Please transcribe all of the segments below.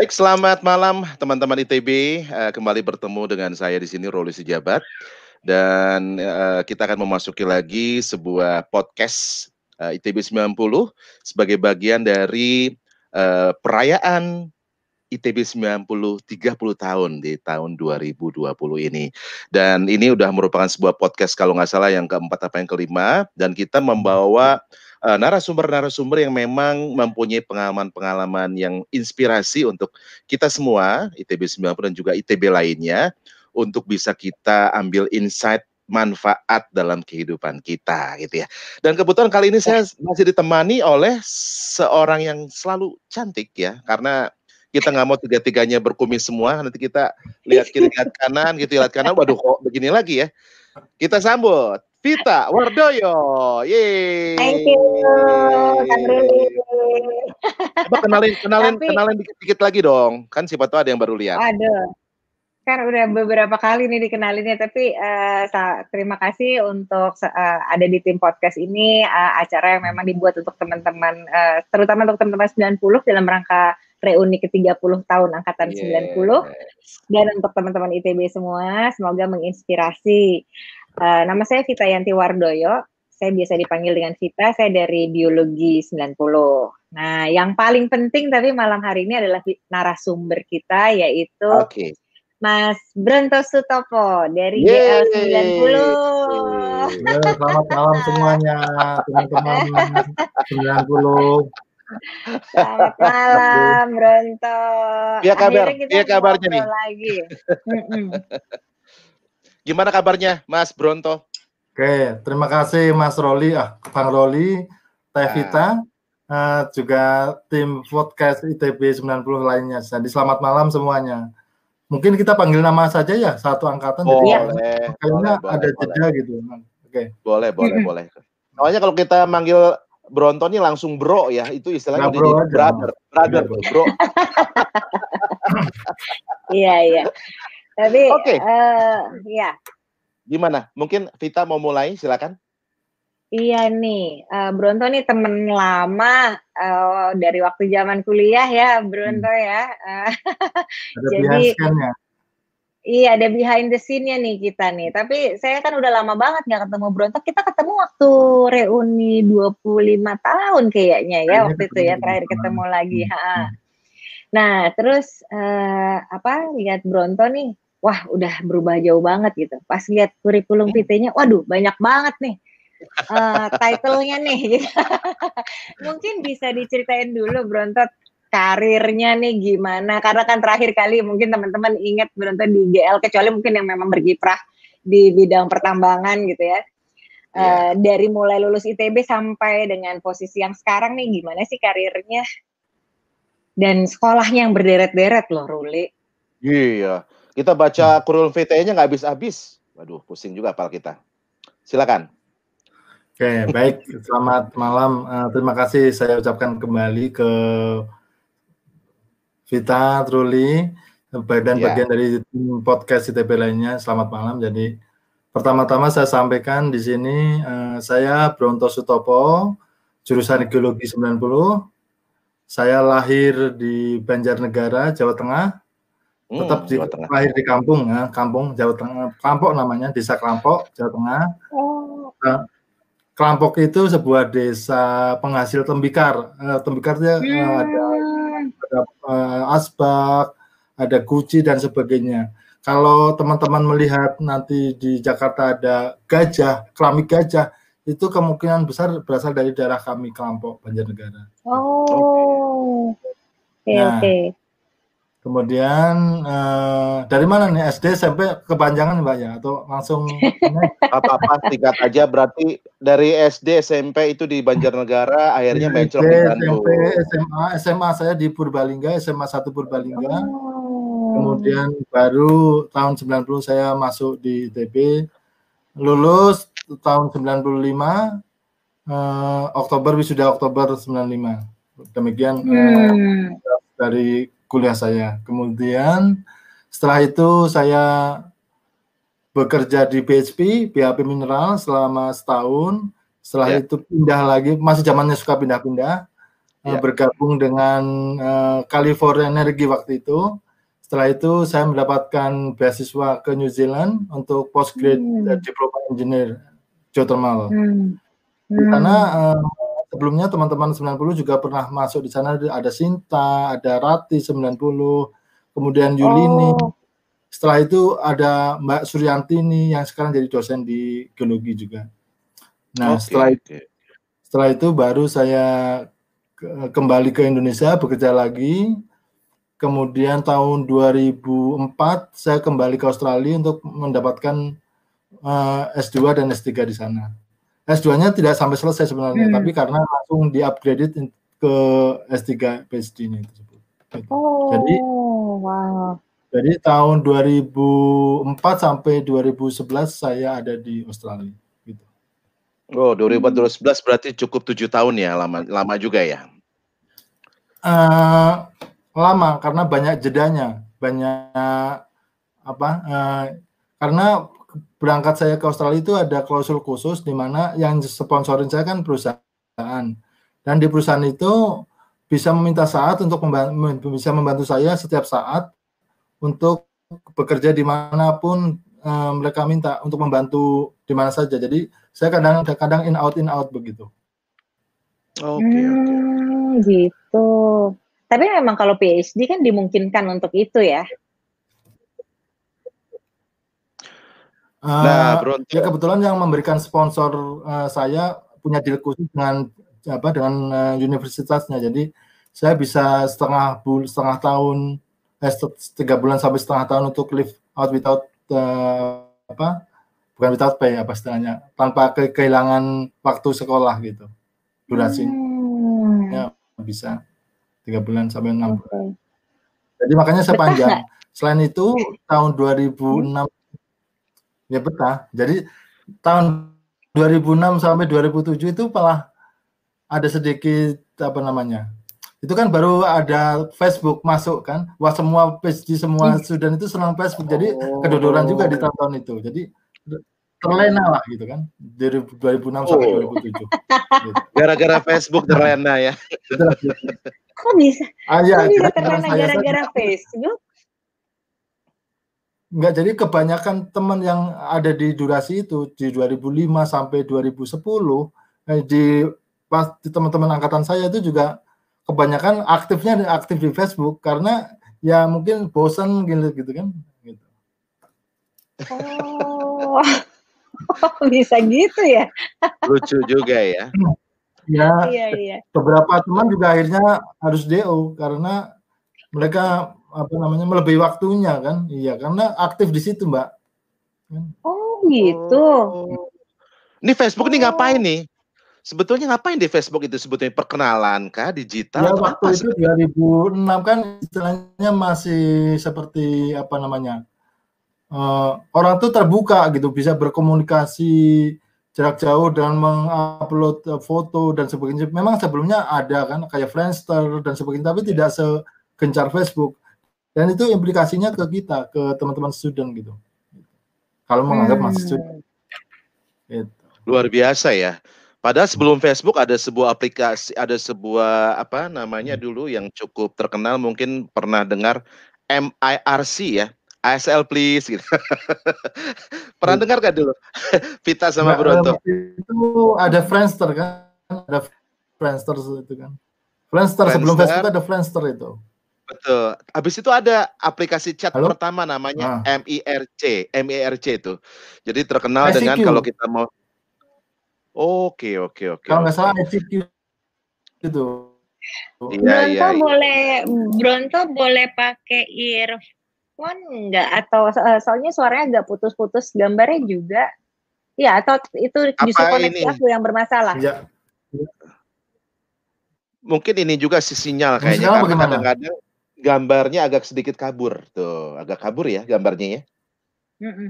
Baik, selamat malam teman-teman ITB. Uh, kembali bertemu dengan saya di sini Roli Sejabat dan uh, kita akan memasuki lagi sebuah podcast uh, ITB 90 sebagai bagian dari perayaan ITB 90 30 tahun di tahun 2020 ini. Dan ini udah merupakan sebuah podcast kalau nggak salah yang keempat apa yang kelima dan kita membawa narasumber-narasumber yang memang mempunyai pengalaman-pengalaman yang inspirasi untuk kita semua ITB 90 dan juga ITB lainnya untuk bisa kita ambil insight manfaat dalam kehidupan kita gitu ya. Dan kebetulan kali ini saya masih ditemani oleh seorang yang selalu cantik ya. Karena kita nggak mau tiga-tiganya berkumis semua nanti kita lihat kiri lihat kanan gitu lihat kanan waduh kok begini lagi ya. Kita sambut Vita Wardoyo yeay thank you Coba kenalin kenalin Tapi, kenalin dikit-dikit lagi dong. Kan siapa tahu ada yang baru lihat? Aduh kan udah beberapa kali nih dikenalinnya tapi uh, terima kasih untuk uh, ada di tim podcast ini uh, acara yang memang dibuat untuk teman-teman uh, terutama untuk teman-teman 90 dalam rangka reuni ke-30 tahun angkatan yes. 90 dan untuk teman-teman ITB semua semoga menginspirasi. Uh, nama saya Vita Yanti Wardoyo. Saya biasa dipanggil dengan Vita, saya dari biologi 90. Nah, yang paling penting tapi malam hari ini adalah narasumber kita yaitu okay. Mas Bronto Sutopo dari GL 90. selamat malam semuanya, teman-teman 90. Selamat malam, Bronto. Iya kabar, iya kabarnya nih. Lagi. Gimana kabarnya, Mas Bronto? Oke, terima kasih Mas Roli, ah, Bang Roli, Tevita, nah. uh, juga tim podcast ITB 90 lainnya. Jadi selamat malam semuanya. Mungkin kita panggil nama saja ya, satu angkatan. Oh, jadi boleh, kayaknya boleh, ada boleh. jeda gitu. Oke. Boleh, boleh, boleh. Soalnya kalau kita manggil Bronto ini langsung bro ya, itu istilahnya nah, bro jadi brother, brother iya, bro. iya iya. Tapi Oke. Okay. Uh, eh, ya. Gimana? Mungkin Vita mau mulai, silakan. Iya nih, uh, Bronto nih temen lama uh, dari waktu zaman kuliah ya, Bronto hmm. ya. Uh, jadi ya. Iya, ada behind the scene-nya nih kita nih. Tapi saya kan udah lama banget nggak ketemu Bronto. Kita ketemu waktu reuni 25 tahun kayaknya ya, ya waktu itu ya terakhir ketemu lagi. Hmm. Ha. Nah, terus uh, apa lihat Bronto nih, wah udah berubah jauh banget gitu. Pas lihat kurikulum PT-nya, waduh banyak banget nih. Uh, title-nya nih. Mungkin bisa diceritain dulu Bronto karirnya nih gimana? Karena kan terakhir kali mungkin teman-teman ingat beruntung di GL kecuali mungkin yang memang berkiprah di bidang pertambangan gitu ya. Yeah. Uh, dari mulai lulus ITB sampai dengan posisi yang sekarang nih gimana sih karirnya? Dan sekolahnya yang berderet-deret loh, Ruli. Iya, kita baca kurikulum VTE-nya nggak habis-habis. Waduh, pusing juga apal kita. Silakan. Oke, baik. Selamat malam. Uh, terima kasih saya ucapkan kembali ke Vita, Truli, dan yeah. bagian dari tim podcast ITB lainnya. Selamat malam. Jadi pertama-tama saya sampaikan di sini uh, saya Bronto Sutopo, jurusan Geologi 90. Saya lahir di Banjarnegara, Jawa Tengah. Hmm, Tetap di, Jawa Tengah. lahir di kampung ya, kampung Jawa Tengah. Kelampok namanya, Desa Kelampok, Jawa Tengah. Oh. Uh, Kelampok itu sebuah desa penghasil tembikar. Uh, tembikar itu hmm. uh, ada ada uh, asbak, ada guci dan sebagainya. Kalau teman-teman melihat nanti di Jakarta ada gajah, keramik gajah, itu kemungkinan besar berasal dari daerah kami Kelampok Banjarnegara. Oh, oke okay, nah, oke. Okay. Kemudian uh, dari mana nih SD SMP kepanjangan Mbak ya atau langsung apa-apa tingkat aja berarti dari SD SMP itu di Banjarnegara akhirnya main SMP SMA SMA saya di Purbalingga SMA 1 Purbalingga. Oh. Kemudian baru tahun 90 saya masuk di ITB lulus tahun 95 uh, Oktober wisuda Oktober 95. Demikian hmm. uh, dari kuliah saya. Kemudian setelah itu saya bekerja di BHP, BHP Mineral selama setahun. Setelah yeah. itu pindah lagi, masih zamannya suka pindah-pindah. ya. bergabung dengan uh, California Energy waktu itu. Setelah itu saya mendapatkan beasiswa ke New Zealand untuk postgrad hmm. diploma engineer geothermal. Hmm. Hmm. Karena uh, sebelumnya teman-teman 90 juga pernah masuk di sana ada Sinta, ada Rati 90, kemudian Yulini. Oh. Setelah itu ada Mbak Suryantini yang sekarang jadi dosen di geologi juga. Nah, okay. setelah itu setelah itu baru saya kembali ke Indonesia bekerja lagi. Kemudian tahun 2004 saya kembali ke Australia untuk mendapatkan uh, eh, S2 dan S3 di sana. S2-nya tidak sampai selesai sebenarnya, hmm. tapi karena langsung di-upgrade ke S3 PhD-nya tersebut. Gitu. Oh, Jadi wow. Jadi tahun 2004 sampai 2011 saya ada di Australia. Oh, 2011 berarti cukup tujuh tahun ya, lama lama juga ya? Uh, lama karena banyak jedanya, banyak apa? Uh, karena berangkat saya ke Australia itu ada klausul khusus di mana yang sponsorin saya kan perusahaan dan di perusahaan itu bisa meminta saat untuk membantu, bisa membantu saya setiap saat untuk bekerja di mana pun uh, mereka minta untuk membantu di mana saja. Jadi saya kadang kadang in out in out begitu. Oke, okay, hmm, okay. gitu. Tapi memang kalau PhD kan dimungkinkan untuk itu ya. Uh, nah, bro, ya kebetulan yang memberikan sponsor uh, saya punya deal khusus dengan apa dengan uh, universitasnya. Jadi saya bisa setengah bul setengah tahun eh tiga bulan sampai setengah tahun untuk live out without uh, apa bukan without pay apa istilahnya tanpa ke kehilangan waktu sekolah gitu durasi hmm. ya bisa tiga bulan sampai enam bulan jadi makanya saya panjang selain itu tahun 2006 hmm. Ya betah. Jadi tahun 2006 sampai 2007 itu malah ada sedikit apa namanya itu kan baru ada Facebook masuk kan? Wah semua PhD semua student itu senang Facebook. Jadi kedodoran juga di tahun itu. Jadi terlena lah gitu kan dari 2006 oh. sampai 2007 gitu. gara-gara Facebook terlena ya. Kok bisa? Ah, ya, kok bisa terlena gara-gara Facebook Enggak, jadi kebanyakan teman yang ada di durasi itu di 2005 sampai 2010 eh, di pas teman-teman angkatan saya itu juga kebanyakan aktifnya aktif di Facebook karena ya mungkin bosan gitu gitu kan gitu. Oh. bisa gitu ya. Lucu juga ya. Ya, iya, iya. beberapa teman juga akhirnya harus DO karena mereka apa namanya melebihi waktunya kan, iya karena aktif di situ mbak. Oh gitu. Oh. Ini Facebook oh. ini ngapain nih? Sebetulnya ngapain di Facebook itu sebetulnya perkenalan kah digital? Ya waktu apa itu 2006 kan istilahnya masih seperti apa namanya uh, orang tuh terbuka gitu bisa berkomunikasi jarak jauh dan mengupload uh, foto dan sebagainya. Memang sebelumnya ada kan kayak Friendster dan sebagainya, tapi tidak segencar Facebook. Dan itu implikasinya ke kita, ke teman-teman student gitu. Kalau menganggap hmm. masih student. Gitu. Luar biasa ya. Padahal sebelum Facebook ada sebuah aplikasi, ada sebuah apa namanya dulu yang cukup terkenal, mungkin pernah dengar MIRC ya, ASL please gitu. Pernah hmm. dengar gak dulu? Vita sama nah, Bronto. Itu ada Friendster kan? Ada Friendster itu kan. Friendster, sebelum Facebook ada Friendster itu. Betul. Habis itu ada aplikasi chat Halo? pertama namanya nah. MIRC, MIRC itu. Jadi terkenal ICQ. dengan kalau kita mau Oke, oke, oke. Kalau nggak salah ICQ itu. Iya, Bronto iya, iya. boleh Bronto boleh pakai earphone enggak atau uh, soalnya suaranya agak putus-putus gambarnya juga ya atau itu justru koneksi aku yang bermasalah ya. mungkin ini juga si sinyal kayaknya karena kadang-kadang gambarnya agak sedikit kabur tuh agak kabur ya gambarnya ya mm -mm.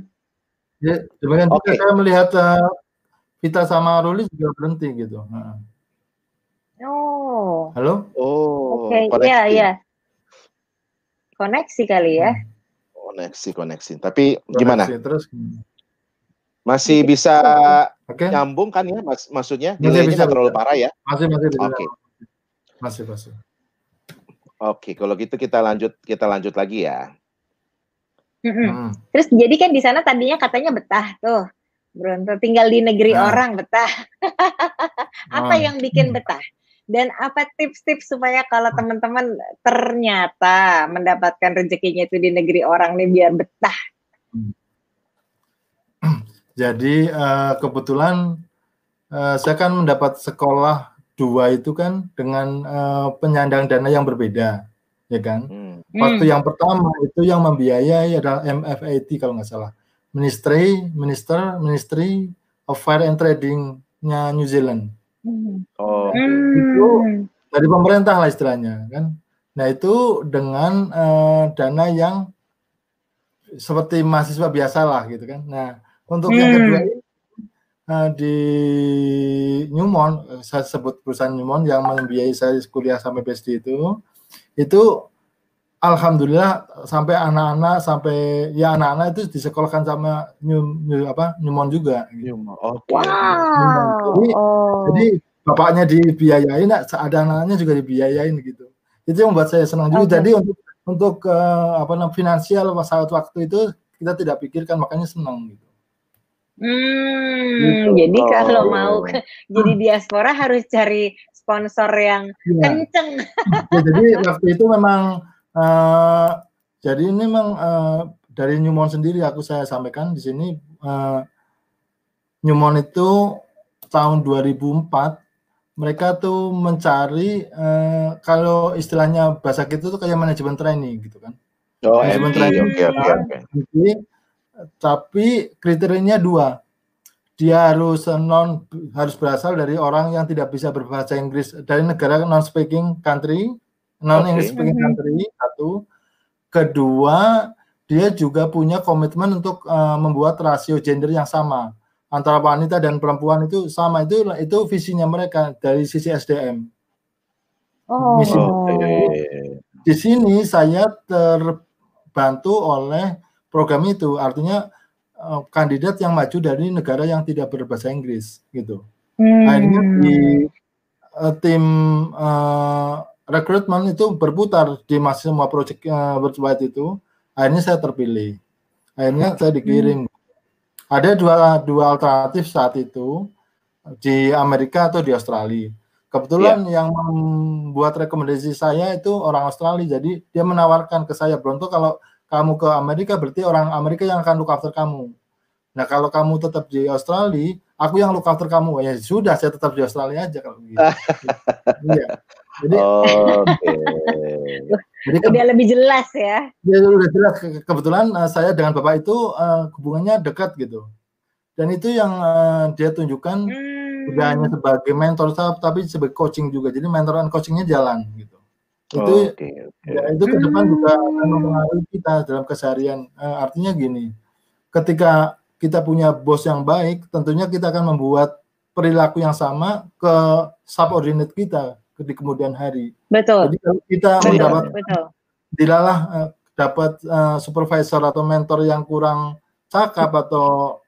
ya sebenarnya okay. saya melihat uh, kita sama Ruli juga berhenti gitu nah. oh halo oh oke okay. iya iya koneksi kali ya hmm koneksi koneksi. Tapi gimana? terus masih bisa okay. nyambung kan ya mas maksudnya masih bisa terlalu parah ya masih masih bisa. oke okay. Masih, masih. Oke, kalau gitu kita lanjut kita lanjut lagi ya. Hmm. Terus jadi kan di sana tadinya katanya betah tuh. Bronto tinggal di negeri nah. orang betah. apa nah. yang bikin betah? Dan apa tips-tips supaya kalau teman-teman ternyata mendapatkan rezekinya itu di negeri orang nih biar betah? Jadi uh, kebetulan uh, saya kan mendapat sekolah dua itu kan dengan uh, penyandang dana yang berbeda, ya kan? Hmm. Waktu hmm. yang pertama itu yang membiayai adalah MFAT kalau nggak salah, Ministry Minister Ministry of Fire and Trading-nya New Zealand. Hmm. Oh, hmm. itu dari pemerintah lah istilahnya kan. Nah itu dengan uh, dana yang seperti mahasiswa biasa lah gitu kan. Nah untuk hmm. yang kedua ini di Newmont, saya sebut perusahaan Newmont yang membiayai saya kuliah sampai PhD itu, itu alhamdulillah sampai anak-anak sampai ya anak-anak itu disekolahkan sama New, New apa Newmont juga. Gitu. Okay. Wow. Jadi, oh. jadi bapaknya dibiayain, ada anaknya juga dibiayain gitu. Itu yang membuat saya senang juga. Okay. Jadi untuk untuk uh, apa namanya finansial saat waktu itu kita tidak pikirkan makanya senang gitu. Hmm, gitu. jadi kalau mau ke, jadi diaspora harus cari sponsor yang ya. kenceng. Ya, jadi waktu itu memang uh, jadi ini memang uh, dari Newmont sendiri aku saya sampaikan di sini uh, Newmont itu tahun 2004 mereka tuh mencari uh, kalau istilahnya bahasa kita tuh kayak manajemen training gitu kan. Oh, manajemen training. Oke, oke, oke tapi kriterianya dua dia harus non harus berasal dari orang yang tidak bisa berbahasa Inggris dari negara non speaking country non English speaking mm-hmm. country satu kedua dia juga punya komitmen untuk uh, membuat rasio gender yang sama antara wanita dan perempuan itu sama itu itu visinya mereka dari sisi SDM. Oh. Misi okay. Di sini saya terbantu oleh program itu artinya uh, kandidat yang maju dari negara yang tidak berbahasa Inggris gitu. Hmm. Akhirnya di uh, tim uh, rekrutmen itu berputar di masih semua proyek uh, worldwide itu. Akhirnya saya terpilih. Akhirnya saya dikirim. Hmm. Ada dua dua alternatif saat itu di Amerika atau di Australia. Kebetulan yeah. yang membuat rekomendasi saya itu orang Australia, jadi dia menawarkan ke saya, Bronto kalau kamu ke Amerika berarti orang Amerika yang akan look after kamu. Nah kalau kamu tetap di Australia, aku yang look after kamu. Ya sudah, saya tetap di Australia aja kalau gitu. iya. Jadi, okay. jadi udah lebih jelas ya. Ya udah jelas. Kebetulan uh, saya dengan bapak itu uh, hubungannya dekat gitu. Dan itu yang uh, dia tunjukkan hmm. tidak hanya sebagai mentor tapi sebagai coaching juga. Jadi mentor dan coachingnya jalan gitu itu okay, okay. ya itu ke depan juga akan mempengaruhi kita dalam keseharian uh, artinya gini ketika kita punya bos yang baik tentunya kita akan membuat perilaku yang sama ke subordinate kita di kemudian hari betul jadi kalau kita betul, mendapat betul. dilalah uh, dapat uh, supervisor atau mentor yang kurang cakap atau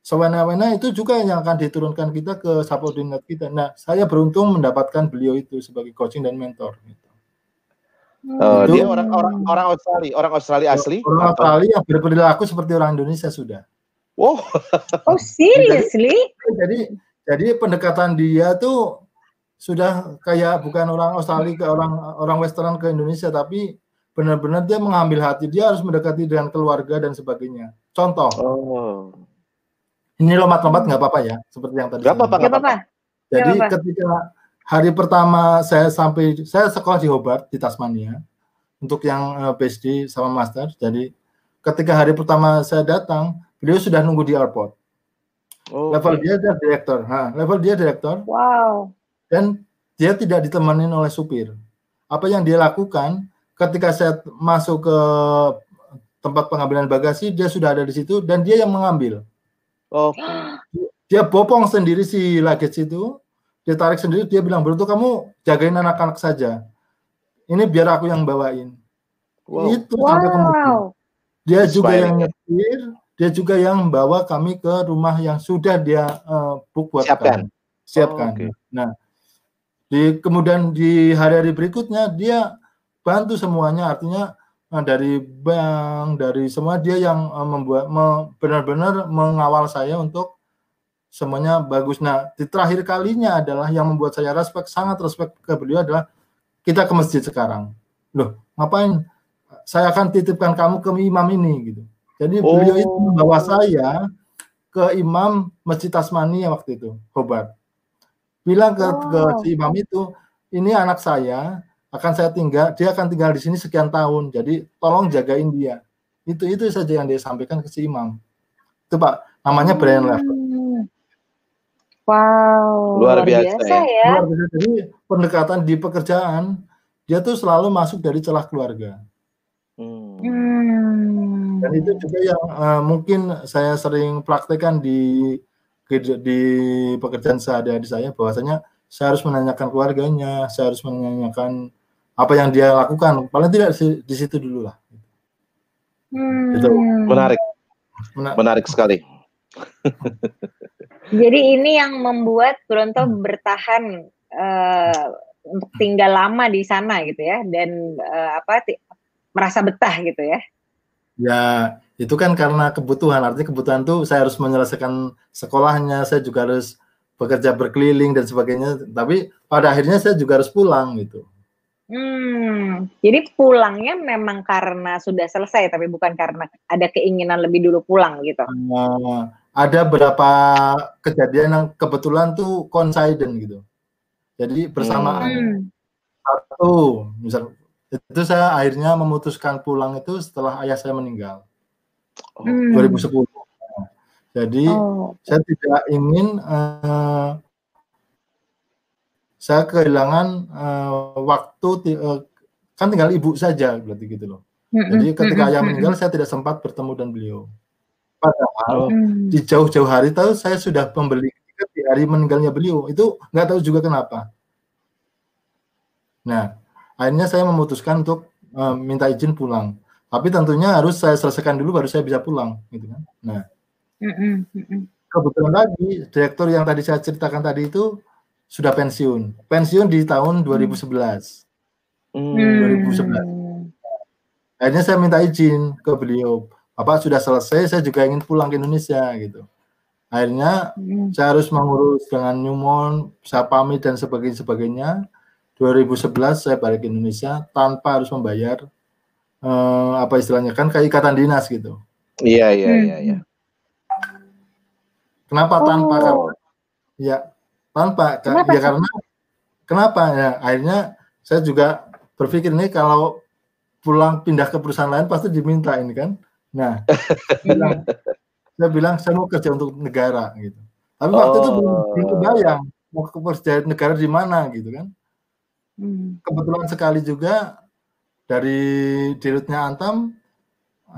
sewena-wena itu juga yang akan diturunkan kita ke subordinate kita. Nah, saya beruntung mendapatkan beliau itu sebagai coaching dan mentor. Gitu. Uh, dia orang orang orang Australia, orang Australia asli. Orang atau? Australia yang berperilaku seperti orang Indonesia sudah. Oh, oh seriously? Jadi, jadi jadi pendekatan dia tuh sudah kayak bukan orang Australia ke orang orang Western ke Indonesia, tapi benar-benar dia mengambil hati. Dia harus mendekati dengan keluarga dan sebagainya. Contoh. Oh. Ini lompat-lompat nggak apa-apa ya, seperti yang tadi. Nggak apa-apa. Jadi apa -apa. ketika hari pertama saya sampai saya sekolah di Hobart di Tasmania untuk yang uh, PhD sama master. Jadi ketika hari pertama saya datang, beliau sudah nunggu di airport. Oh, level okay. dia adalah direktur. Ha, level dia direktur. Wow. Dan dia tidak ditemani oleh supir. Apa yang dia lakukan ketika saya masuk ke tempat pengambilan bagasi, dia sudah ada di situ dan dia yang mengambil. Oh. Dia bopong sendiri si luggage itu, dia tarik sendiri dia bilang Bruto kamu jagain anak-anak saja ini biar aku yang bawain wow. itu wow. sampai kemudian dia juga yang nyetir dia juga yang bawa kami ke rumah yang sudah dia uh, book buat siapkan kami. siapkan oh, okay. nah di kemudian di hari-hari berikutnya dia bantu semuanya artinya Nah, dari bank, dari semua dia yang uh, membuat me, benar-benar mengawal saya untuk semuanya bagus. Nah, di terakhir kalinya adalah yang membuat saya respect, sangat respect ke beliau adalah kita ke masjid sekarang. Loh, ngapain? Saya akan titipkan kamu ke imam ini gitu. Jadi oh. beliau itu membawa saya ke imam Masjid Tasmani waktu itu, Hobart. Bilang ke, oh. ke si imam itu, ini anak saya, akan saya tinggal, dia akan tinggal di sini sekian tahun. Jadi tolong jagain dia. Itu itu saja yang dia sampaikan ke si imam. Itu Pak, namanya. Brian Lever. Wow, luar biasa, biasa ya. ya. Luar biasa. Jadi pendekatan di pekerjaan dia tuh selalu masuk dari celah keluarga. Hmm. Dan itu juga yang uh, mungkin saya sering praktekkan di di pekerjaan sehari-hari saya bahwasanya saya harus menanyakan keluarganya, saya harus menanyakan apa yang dia lakukan paling tidak di situ dulu lah hmm. itu menarik Menar menarik sekali jadi ini yang membuat Bronto hmm. bertahan uh, untuk tinggal lama di sana gitu ya dan uh, apa merasa betah gitu ya ya itu kan karena kebutuhan artinya kebutuhan tuh saya harus menyelesaikan sekolahnya saya juga harus bekerja berkeliling dan sebagainya tapi pada akhirnya saya juga harus pulang gitu Hmm, jadi pulangnya memang karena sudah selesai, tapi bukan karena ada keinginan lebih dulu pulang gitu. Uh, ada beberapa kejadian yang kebetulan tuh coincident gitu. Jadi bersamaan hmm. satu, misal itu saya akhirnya memutuskan pulang itu setelah ayah saya meninggal, hmm. 2010. Jadi oh. saya tidak ingin uh, saya kehilangan uh, waktu uh, kan tinggal ibu saja berarti gitu loh. Jadi ketika ayah meninggal saya tidak sempat bertemu dan beliau. Padahal mm. di jauh-jauh hari tahu saya sudah membeli tiket di hari meninggalnya beliau. Itu nggak tahu juga kenapa. Nah, akhirnya saya memutuskan untuk uh, minta izin pulang. Tapi tentunya harus saya selesaikan dulu baru saya bisa pulang, gitu kan. Nah, kebetulan lagi direktur yang tadi saya ceritakan tadi itu sudah pensiun. Pensiun di tahun 2011. Hmm. 2011. Akhirnya saya minta izin ke beliau. Bapak sudah selesai, saya juga ingin pulang ke Indonesia gitu. Akhirnya hmm. saya harus mengurus dengan Newmont, saya pamit dan sebagainya sebagainya. 2011 saya balik ke Indonesia tanpa harus membayar eh, apa istilahnya kan kayak ikatan dinas gitu. Iya iya iya. iya. Kenapa oh. tanpa? Ya tanpa kenapa? ya karena kenapa ya akhirnya saya juga berpikir ini kalau pulang pindah ke perusahaan lain pasti diminta ini kan nah bilang, saya bilang saya mau kerja untuk negara gitu tapi waktu oh. itu belum, belum oh. kebayang mau kerja negara di mana gitu kan hmm. kebetulan sekali juga dari dirutnya Antam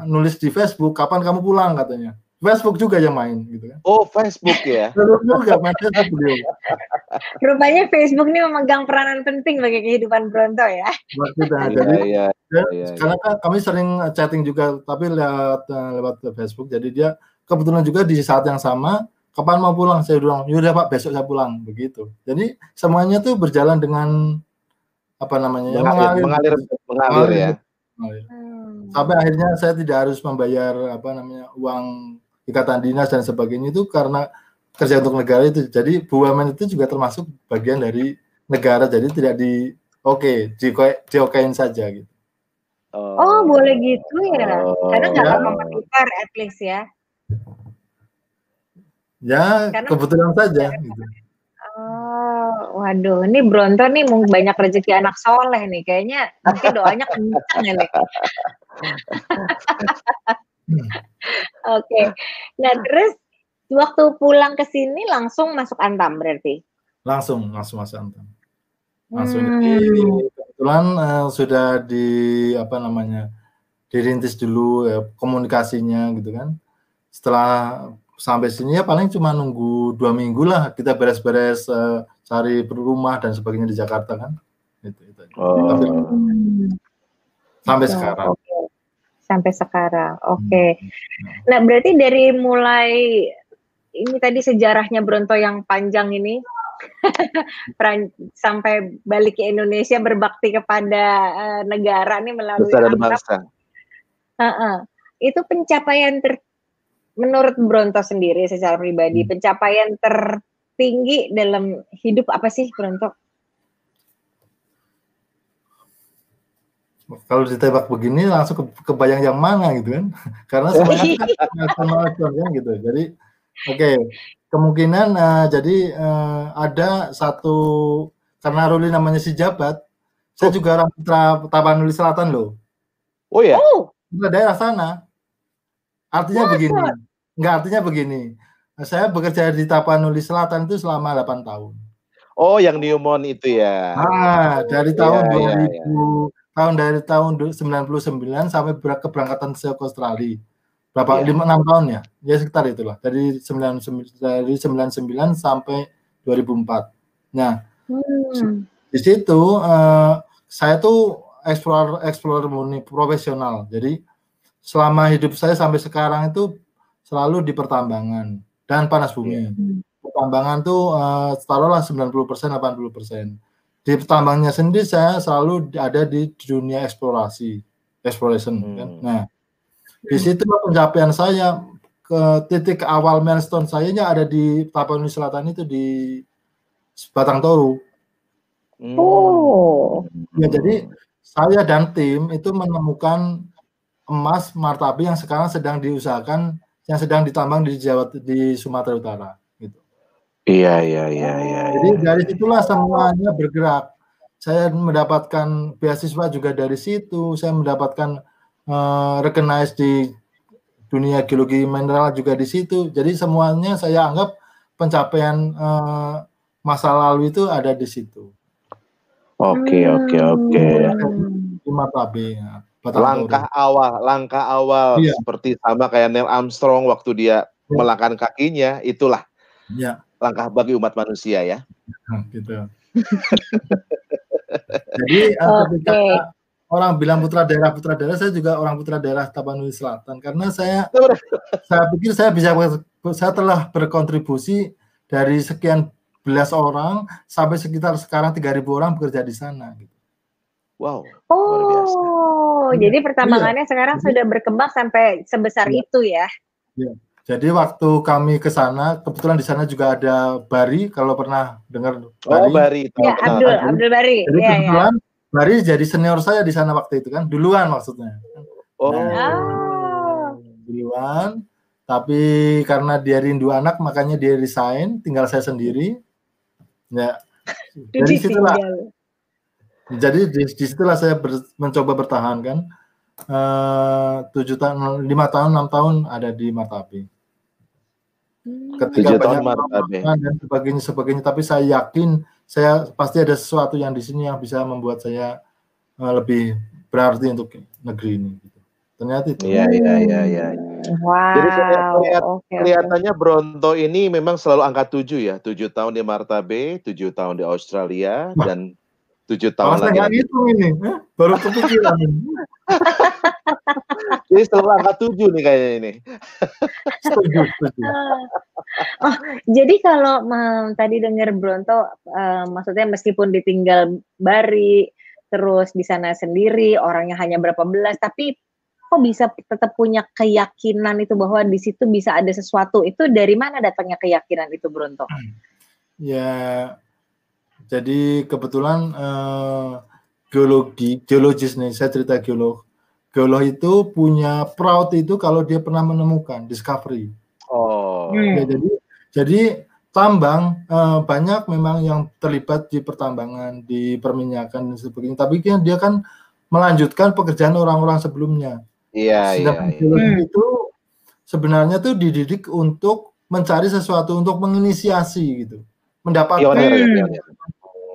nulis di Facebook kapan kamu pulang katanya Facebook juga yang main gitu kan. Oh, Facebook ya. Facebook juga Facebook Rupanya Facebook ini memegang peranan penting bagi kehidupan Bronto ya. Kita, iya, jadi, iya, iya, iya, karena kan kami sering chatting juga tapi lewat eh, lewat Facebook jadi dia kebetulan juga di saat yang sama kapan mau pulang saya bilang yaudah pak besok saya pulang begitu jadi semuanya tuh berjalan dengan apa namanya mengalir ya, mengalir, mengalir, mengalir, mengalir ya mengalir. Hmm. sampai akhirnya saya tidak harus membayar apa namanya uang ikatan dinas dan sebagainya itu karena kerja untuk negara itu. Jadi BUMN itu juga termasuk bagian dari negara. Jadi tidak di oke okay, di okein saja gitu. Oh, oh boleh gitu ya. Oh. Karena nggak ya. kompetitor at least ya. Ya Karena kebetulan saja. Gitu. Oh, waduh, ini Bronto nih banyak rezeki anak soleh nih. Kayaknya nanti doanya kencang ya nih. Hmm. Oke. Nah, terus waktu pulang ke sini langsung masuk Antam berarti? Langsung, langsung masuk Antam. Langsung hmm. di, kebetulan uh, sudah di apa namanya? dirintis dulu ya, komunikasinya gitu kan. Setelah sampai sini ya paling cuma nunggu dua minggu lah kita beres-beres uh, cari rumah dan sebagainya di Jakarta kan. Itu, itu. Oh. Sampai sekarang sampai sekarang. Oke. Okay. Hmm. Nah, berarti dari mulai ini tadi sejarahnya Bronto yang panjang ini sampai balik ke Indonesia berbakti kepada uh, negara nih melalui bangsa. Uh -uh. Itu pencapaian ter menurut Bronto sendiri secara pribadi, hmm. pencapaian tertinggi dalam hidup apa sih Bronto? Kalau ditembak begini langsung ke, kebayang yang mana gitu kan karena semuanya sama kan gitu jadi oke okay. kemungkinan uh, jadi uh, ada satu karena Ruli namanya si jabat saya oh. juga orang putra Tapanuli Selatan loh oh ya oh. daerah sana artinya Masa? begini enggak artinya begini saya bekerja di Tapanuli Selatan itu selama 8 tahun Oh, yang Newmont itu ya. Ah, dari tahun ya, 2000 ya, ya tahun dari tahun 99 sampai keberangkatan saya ke Australia. Berapa? Iya. Lima enam tahun ya? Ya sekitar itulah. Dari 99 dari 99 sampai 2004. Nah, hmm. di situ uh, saya tuh explore explore murni profesional. Jadi selama hidup saya sampai sekarang itu selalu di pertambangan dan panas bumi. Hmm. Pertambangan tuh uh, taruhlah 90% 80% di tambangnya sendiri saya selalu ada di dunia eksplorasi exploration hmm. kan nah di situ pencapaian saya ke titik awal milestone saya ada di Tapanuli Selatan itu di Batang Toru hmm. oh ya jadi saya dan tim itu menemukan emas martabi yang sekarang sedang diusahakan yang sedang ditambang di Jawa di Sumatera Utara Iya, iya, iya, iya. Jadi iya. dari situlah semuanya bergerak. Saya mendapatkan beasiswa juga dari situ. Saya mendapatkan uh, recognize di dunia geologi mineral juga di situ. Jadi semuanya saya anggap pencapaian uh, masa lalu itu ada di situ. Oke, oke, oke. Lima tabe. Ya. Langkah awal, langkah awal iya. seperti sama kayak Neil Armstrong waktu dia ya. melangkah kakinya, itulah. Ya langkah bagi umat manusia ya. Nah, gitu. Jadi uh, ketika orang bilang putra daerah putra daerah, saya juga orang putra daerah Tapanuli Selatan karena saya saya pikir saya bisa saya telah berkontribusi dari sekian belas orang sampai sekitar sekarang 3.000 orang bekerja di sana. Gitu. Wow. Oh, jadi pertambangannya iya. sekarang sudah berkembang sampai sebesar iya. itu ya? Iya. Jadi waktu kami ke sana, kebetulan di sana juga ada Bari, kalau pernah dengar Bari. Oh, Bari. Ya, Abdul, Abdul, Abdul Bari. Jadi ya, kebetulan ya. Bari jadi senior saya di sana waktu itu kan, duluan maksudnya. Oh. Nah, duluan, tapi karena dia rindu anak, makanya dia resign, tinggal saya sendiri. Ya, jadi situlah. Jadi di, di situlah saya ber, mencoba bertahan kan. Uh, tujuh tahun, lima tahun, enam tahun ada di Martapi. Hmm. ketika banyak dan sebagainya sebagainya tapi saya yakin saya pasti ada sesuatu yang di sini yang bisa membuat saya uh, lebih berarti untuk negeri ini gitu. ternyata itu iya iya iya iya wow jadi kelihat, okay, kelihatannya Bronto ini memang selalu angka tujuh ya tujuh tahun di Martabe tujuh tahun di Australia Wah. dan tujuh tahun lagi. Saya hitung ini, eh? baru kepikiran ini. Jadi selalu angka tujuh nih kayaknya ini. setuju, setuju. Oh, jadi kalau um, tadi dengar Bronto, uh, maksudnya meskipun ditinggal Bari, terus di sana sendiri, orangnya hanya berapa belas, tapi kok bisa tetap punya keyakinan itu bahwa di situ bisa ada sesuatu itu dari mana datangnya keyakinan itu Bronto? Ya jadi kebetulan uh, geologi, geologis nih, saya cerita geolog. Geolog itu punya proud itu kalau dia pernah menemukan discovery. Oh. Ya, jadi jadi tambang uh, banyak memang yang terlibat di pertambangan, di perminyakan dan sebagainya. Tapi kan dia kan melanjutkan pekerjaan orang-orang sebelumnya. Iya, iya, iya. Geologi itu sebenarnya tuh dididik untuk mencari sesuatu untuk menginisiasi gitu mendapatkan pionir, ya, pionir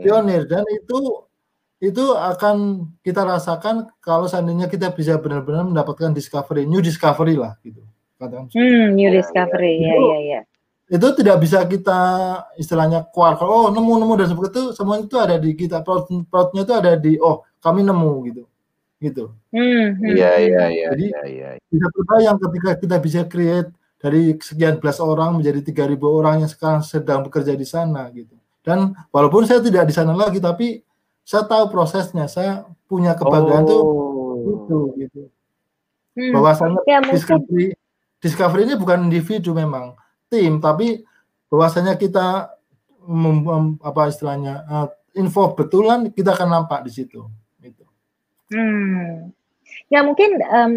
pionir dan itu itu akan kita rasakan kalau seandainya kita bisa benar-benar mendapatkan discovery, new discovery lah gitu. Katakan. Hmm, new discovery, ya, ya, ya. Itu tidak bisa kita istilahnya keluar, oh nemu nemu dan seperti itu, semua itu ada di kita, plotnya itu ada di, oh kami nemu gitu, gitu. Hmm, hmm, iya, iya, iya. Jadi ya, ya. bisa terbayang ketika kita bisa create dari sekian belas orang menjadi tiga ribu orang yang sekarang sedang bekerja di sana gitu Dan walaupun saya tidak di sana lagi, tapi saya tahu prosesnya. Saya punya kebanggaan oh. tuh itu gitu. Hmm. Bahwasanya ya, discovery discovery ini bukan individu memang tim, tapi bahwasanya kita mem, mem, apa istilahnya uh, info betulan kita akan nampak di situ. Gitu. Hmm. Ya mungkin um,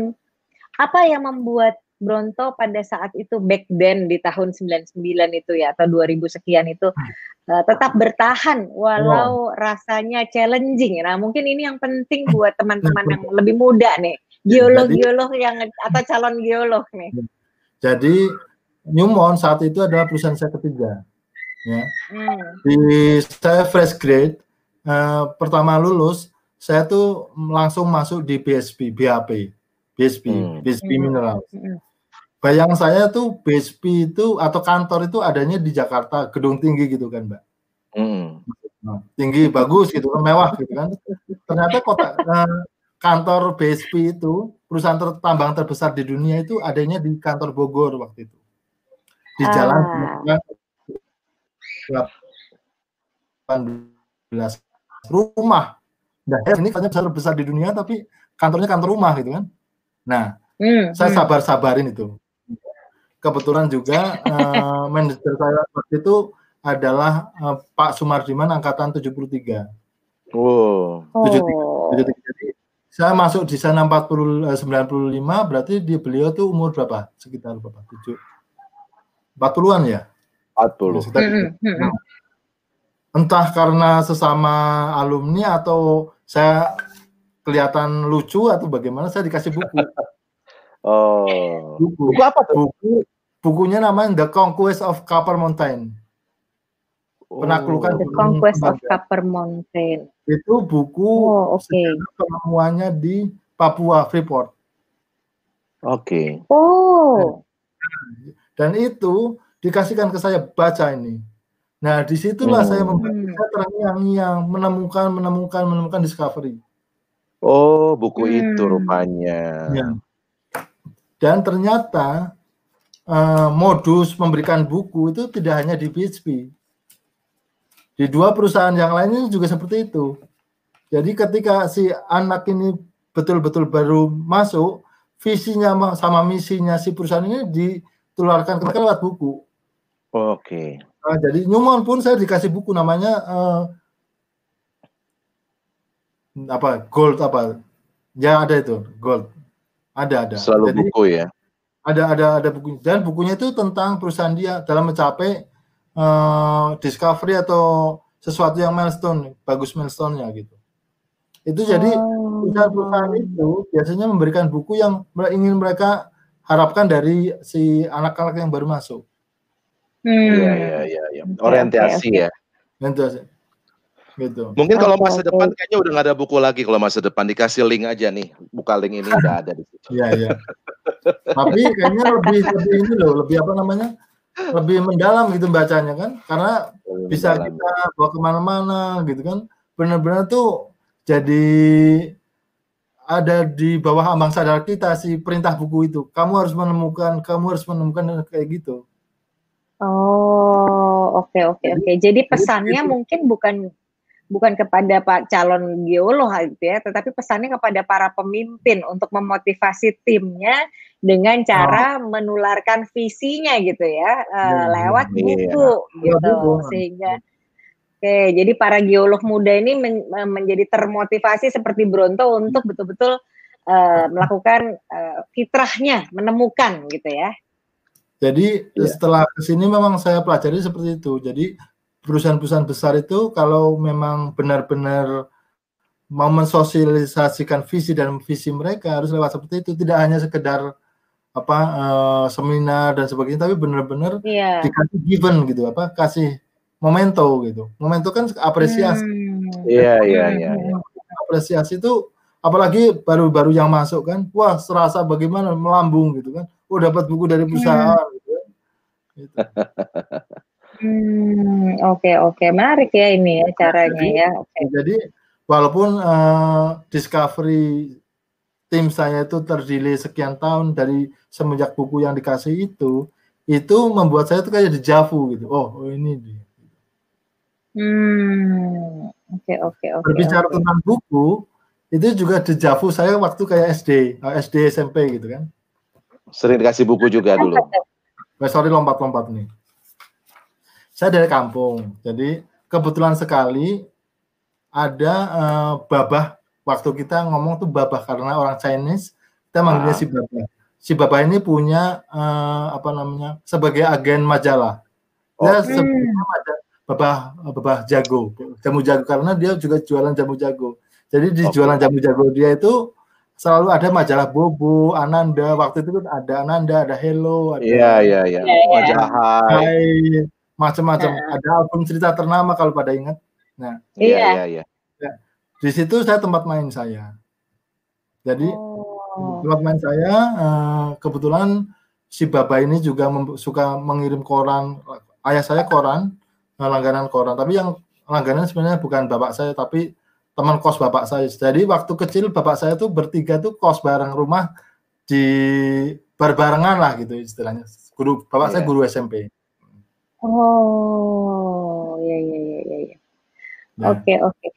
apa yang membuat Bronto pada saat itu back then di tahun 99 itu ya atau 2000 sekian itu uh, tetap bertahan walau oh. rasanya challenging. Nah, mungkin ini yang penting buat teman-teman yang lebih muda nih, geolog-geolog yang atau calon geolog nih. Jadi Newmont saat itu adalah perusahaan saya ketiga. Ya. Hmm. Di saya fresh grade uh, pertama lulus, saya tuh langsung masuk di BSP, BAP, BSP, hmm. BSP hmm. Mineral. Hmm bayang saya tuh BSP itu atau kantor itu adanya di Jakarta, gedung tinggi gitu kan, Mbak. Hmm. Nah, tinggi bagus gitu kan, mewah gitu kan. Ternyata kota eh, kantor BSP itu perusahaan ter tambang terbesar di dunia itu adanya di kantor Bogor waktu itu. Di jalan ah. 18 rumah. Nah, ini kantor besar besar di dunia tapi kantornya kantor rumah gitu kan. Nah, hmm, saya hmm. sabar-sabarin itu kebetulan juga uh, manajer saya waktu itu adalah uh, Pak Sumardiman angkatan 73. Oh. 73. 73. Jadi saya masuk di sana 40 95 berarti di beliau tuh umur berapa? Sekitar berapa? 7 40-an ya? 40. Sekitar, mm -hmm. Entah karena sesama alumni atau saya kelihatan lucu atau bagaimana saya dikasih buku. Oh. Buku. buku apa tuh? Buku bukunya namanya The Conquest of Copper Mountain. Penaklukan oh. The Conquest of Copper Mountain. Itu buku oh, okay. penemuannya di Papua Freeport. Oke. Okay. Oh. Dan itu dikasihkan ke saya baca ini. Nah, di situlah hmm. saya membaca terngiang-ngiang, menemukan, menemukan, menemukan discovery. Oh, buku hmm. itu rupanya. Ya. Dan ternyata uh, modus memberikan buku itu tidak hanya di PHP. Di dua perusahaan yang lainnya juga seperti itu. Jadi ketika si anak ini betul-betul baru masuk, visinya sama misinya si perusahaan ini ditularkan ke lewat buku. Oke. Okay. Nah, jadi Newmont pun saya dikasih buku namanya uh, apa gold apa ya ada itu gold ada ada. Selalu jadi, buku ya ada ada ada buku dan bukunya itu tentang perusahaan dia dalam mencapai uh, discovery atau sesuatu yang milestone bagus milestone-nya gitu itu jadi oh. perusahaan-perusahaan itu biasanya memberikan buku yang ingin mereka harapkan dari si anak-anak yang baru masuk. Hmm. Iya iya iya ya. orientasi okay. ya. Orientasi. Gitu. Mungkin kalau masa depan kayaknya udah nggak ada buku lagi kalau masa depan dikasih link aja nih, buka link ini udah ada di situ. Iya iya. Tapi kayaknya lebih lebih ini loh, lebih apa namanya? Lebih mendalam gitu bacanya kan, karena lebih bisa mendalam. kita bawa ke mana-mana gitu kan. Benar-benar tuh jadi ada di bawah ambang sadar kita si perintah buku itu. Kamu harus menemukan, kamu harus menemukan kayak gitu. Oh, oke okay, oke okay, oke. Okay. Jadi pesannya mungkin bukan bukan kepada pak calon geolog gitu ya, tetapi pesannya kepada para pemimpin untuk memotivasi timnya dengan cara oh. menularkan visinya gitu ya, uh, lewat iya. buku gitu, sehingga Oke, jadi para geolog muda ini men menjadi termotivasi seperti Bronto untuk betul-betul uh, melakukan uh, fitrahnya, menemukan gitu ya. Jadi yeah. setelah ke sini memang saya pelajari seperti itu. Jadi perusahaan-perusahaan besar itu kalau memang benar-benar mau mensosialisasikan visi dan visi mereka harus lewat seperti itu tidak hanya sekedar apa uh, seminar dan sebagainya tapi benar-benar yeah. dikasih given gitu apa kasih momento gitu momento kan apresiasi hmm. iya iya iya apresiasi itu apalagi baru-baru yang masuk kan wah serasa bagaimana melambung gitu kan oh dapat buku dari perusahaan hmm. gitu, kan. gitu. Hmm, oke okay, oke, okay. menarik ya ini ya caranya jadi, ya. Okay. Jadi walaupun uh, discovery tim saya itu terdiri sekian tahun dari semenjak buku yang dikasih itu, itu membuat saya tuh kayak dejavu gitu. Oh, oh ini dia. Hmm, oke oke oke. Berbicara oke. tentang buku, itu juga dejavu saya waktu kayak SD, eh, SD SMP gitu kan. Sering dikasih buku juga dulu. Eh, sorry lompat-lompat nih. Saya dari kampung, jadi kebetulan sekali ada uh, babah waktu kita ngomong tuh babah karena orang Chinese kita manggilnya Ah. si babah. Si babah ini punya uh, apa namanya sebagai agen majalah. Dia Oke. sebenarnya maja- babah babah jago, jamu jago karena dia juga jualan jamu jago. Jadi di Oke. jualan jamu jago dia itu selalu ada majalah Bobo, Ananda. Waktu itu kan ada Ananda, ada Hello, ada iya. Iya, iya. Wajah hai. Macam-macam. Ada album cerita ternama kalau pada ingat. Iya Iya. iya iya. Di situ saya tempat main saya. Jadi Oh. tempat main saya eh, kebetulan si Baba ini juga mem- suka mengirim koran. Ayah saya koran, eh, langganan koran. Tapi yang langganan sebenarnya bukan bapak saya, tapi teman kos bapak saya. Jadi waktu kecil bapak saya tuh bertiga tuh kos bareng rumah di berbarengan lah gitu istilahnya. Guru bapak saya Iya. guru SMP. Oh, ya ya ya ya. ya. Nah, Oke oke.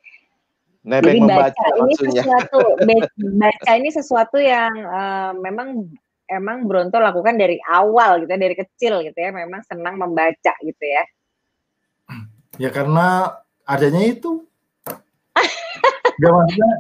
Nebeng Jadi membaca baca ini maksudnya. sesuatu be- baca ini sesuatu yang eh, memang emang Bronto lakukan dari awal gitu ya, dari kecil gitu ya, memang senang membaca gitu ya. Ya karena adanya itu. Gak maksudnya,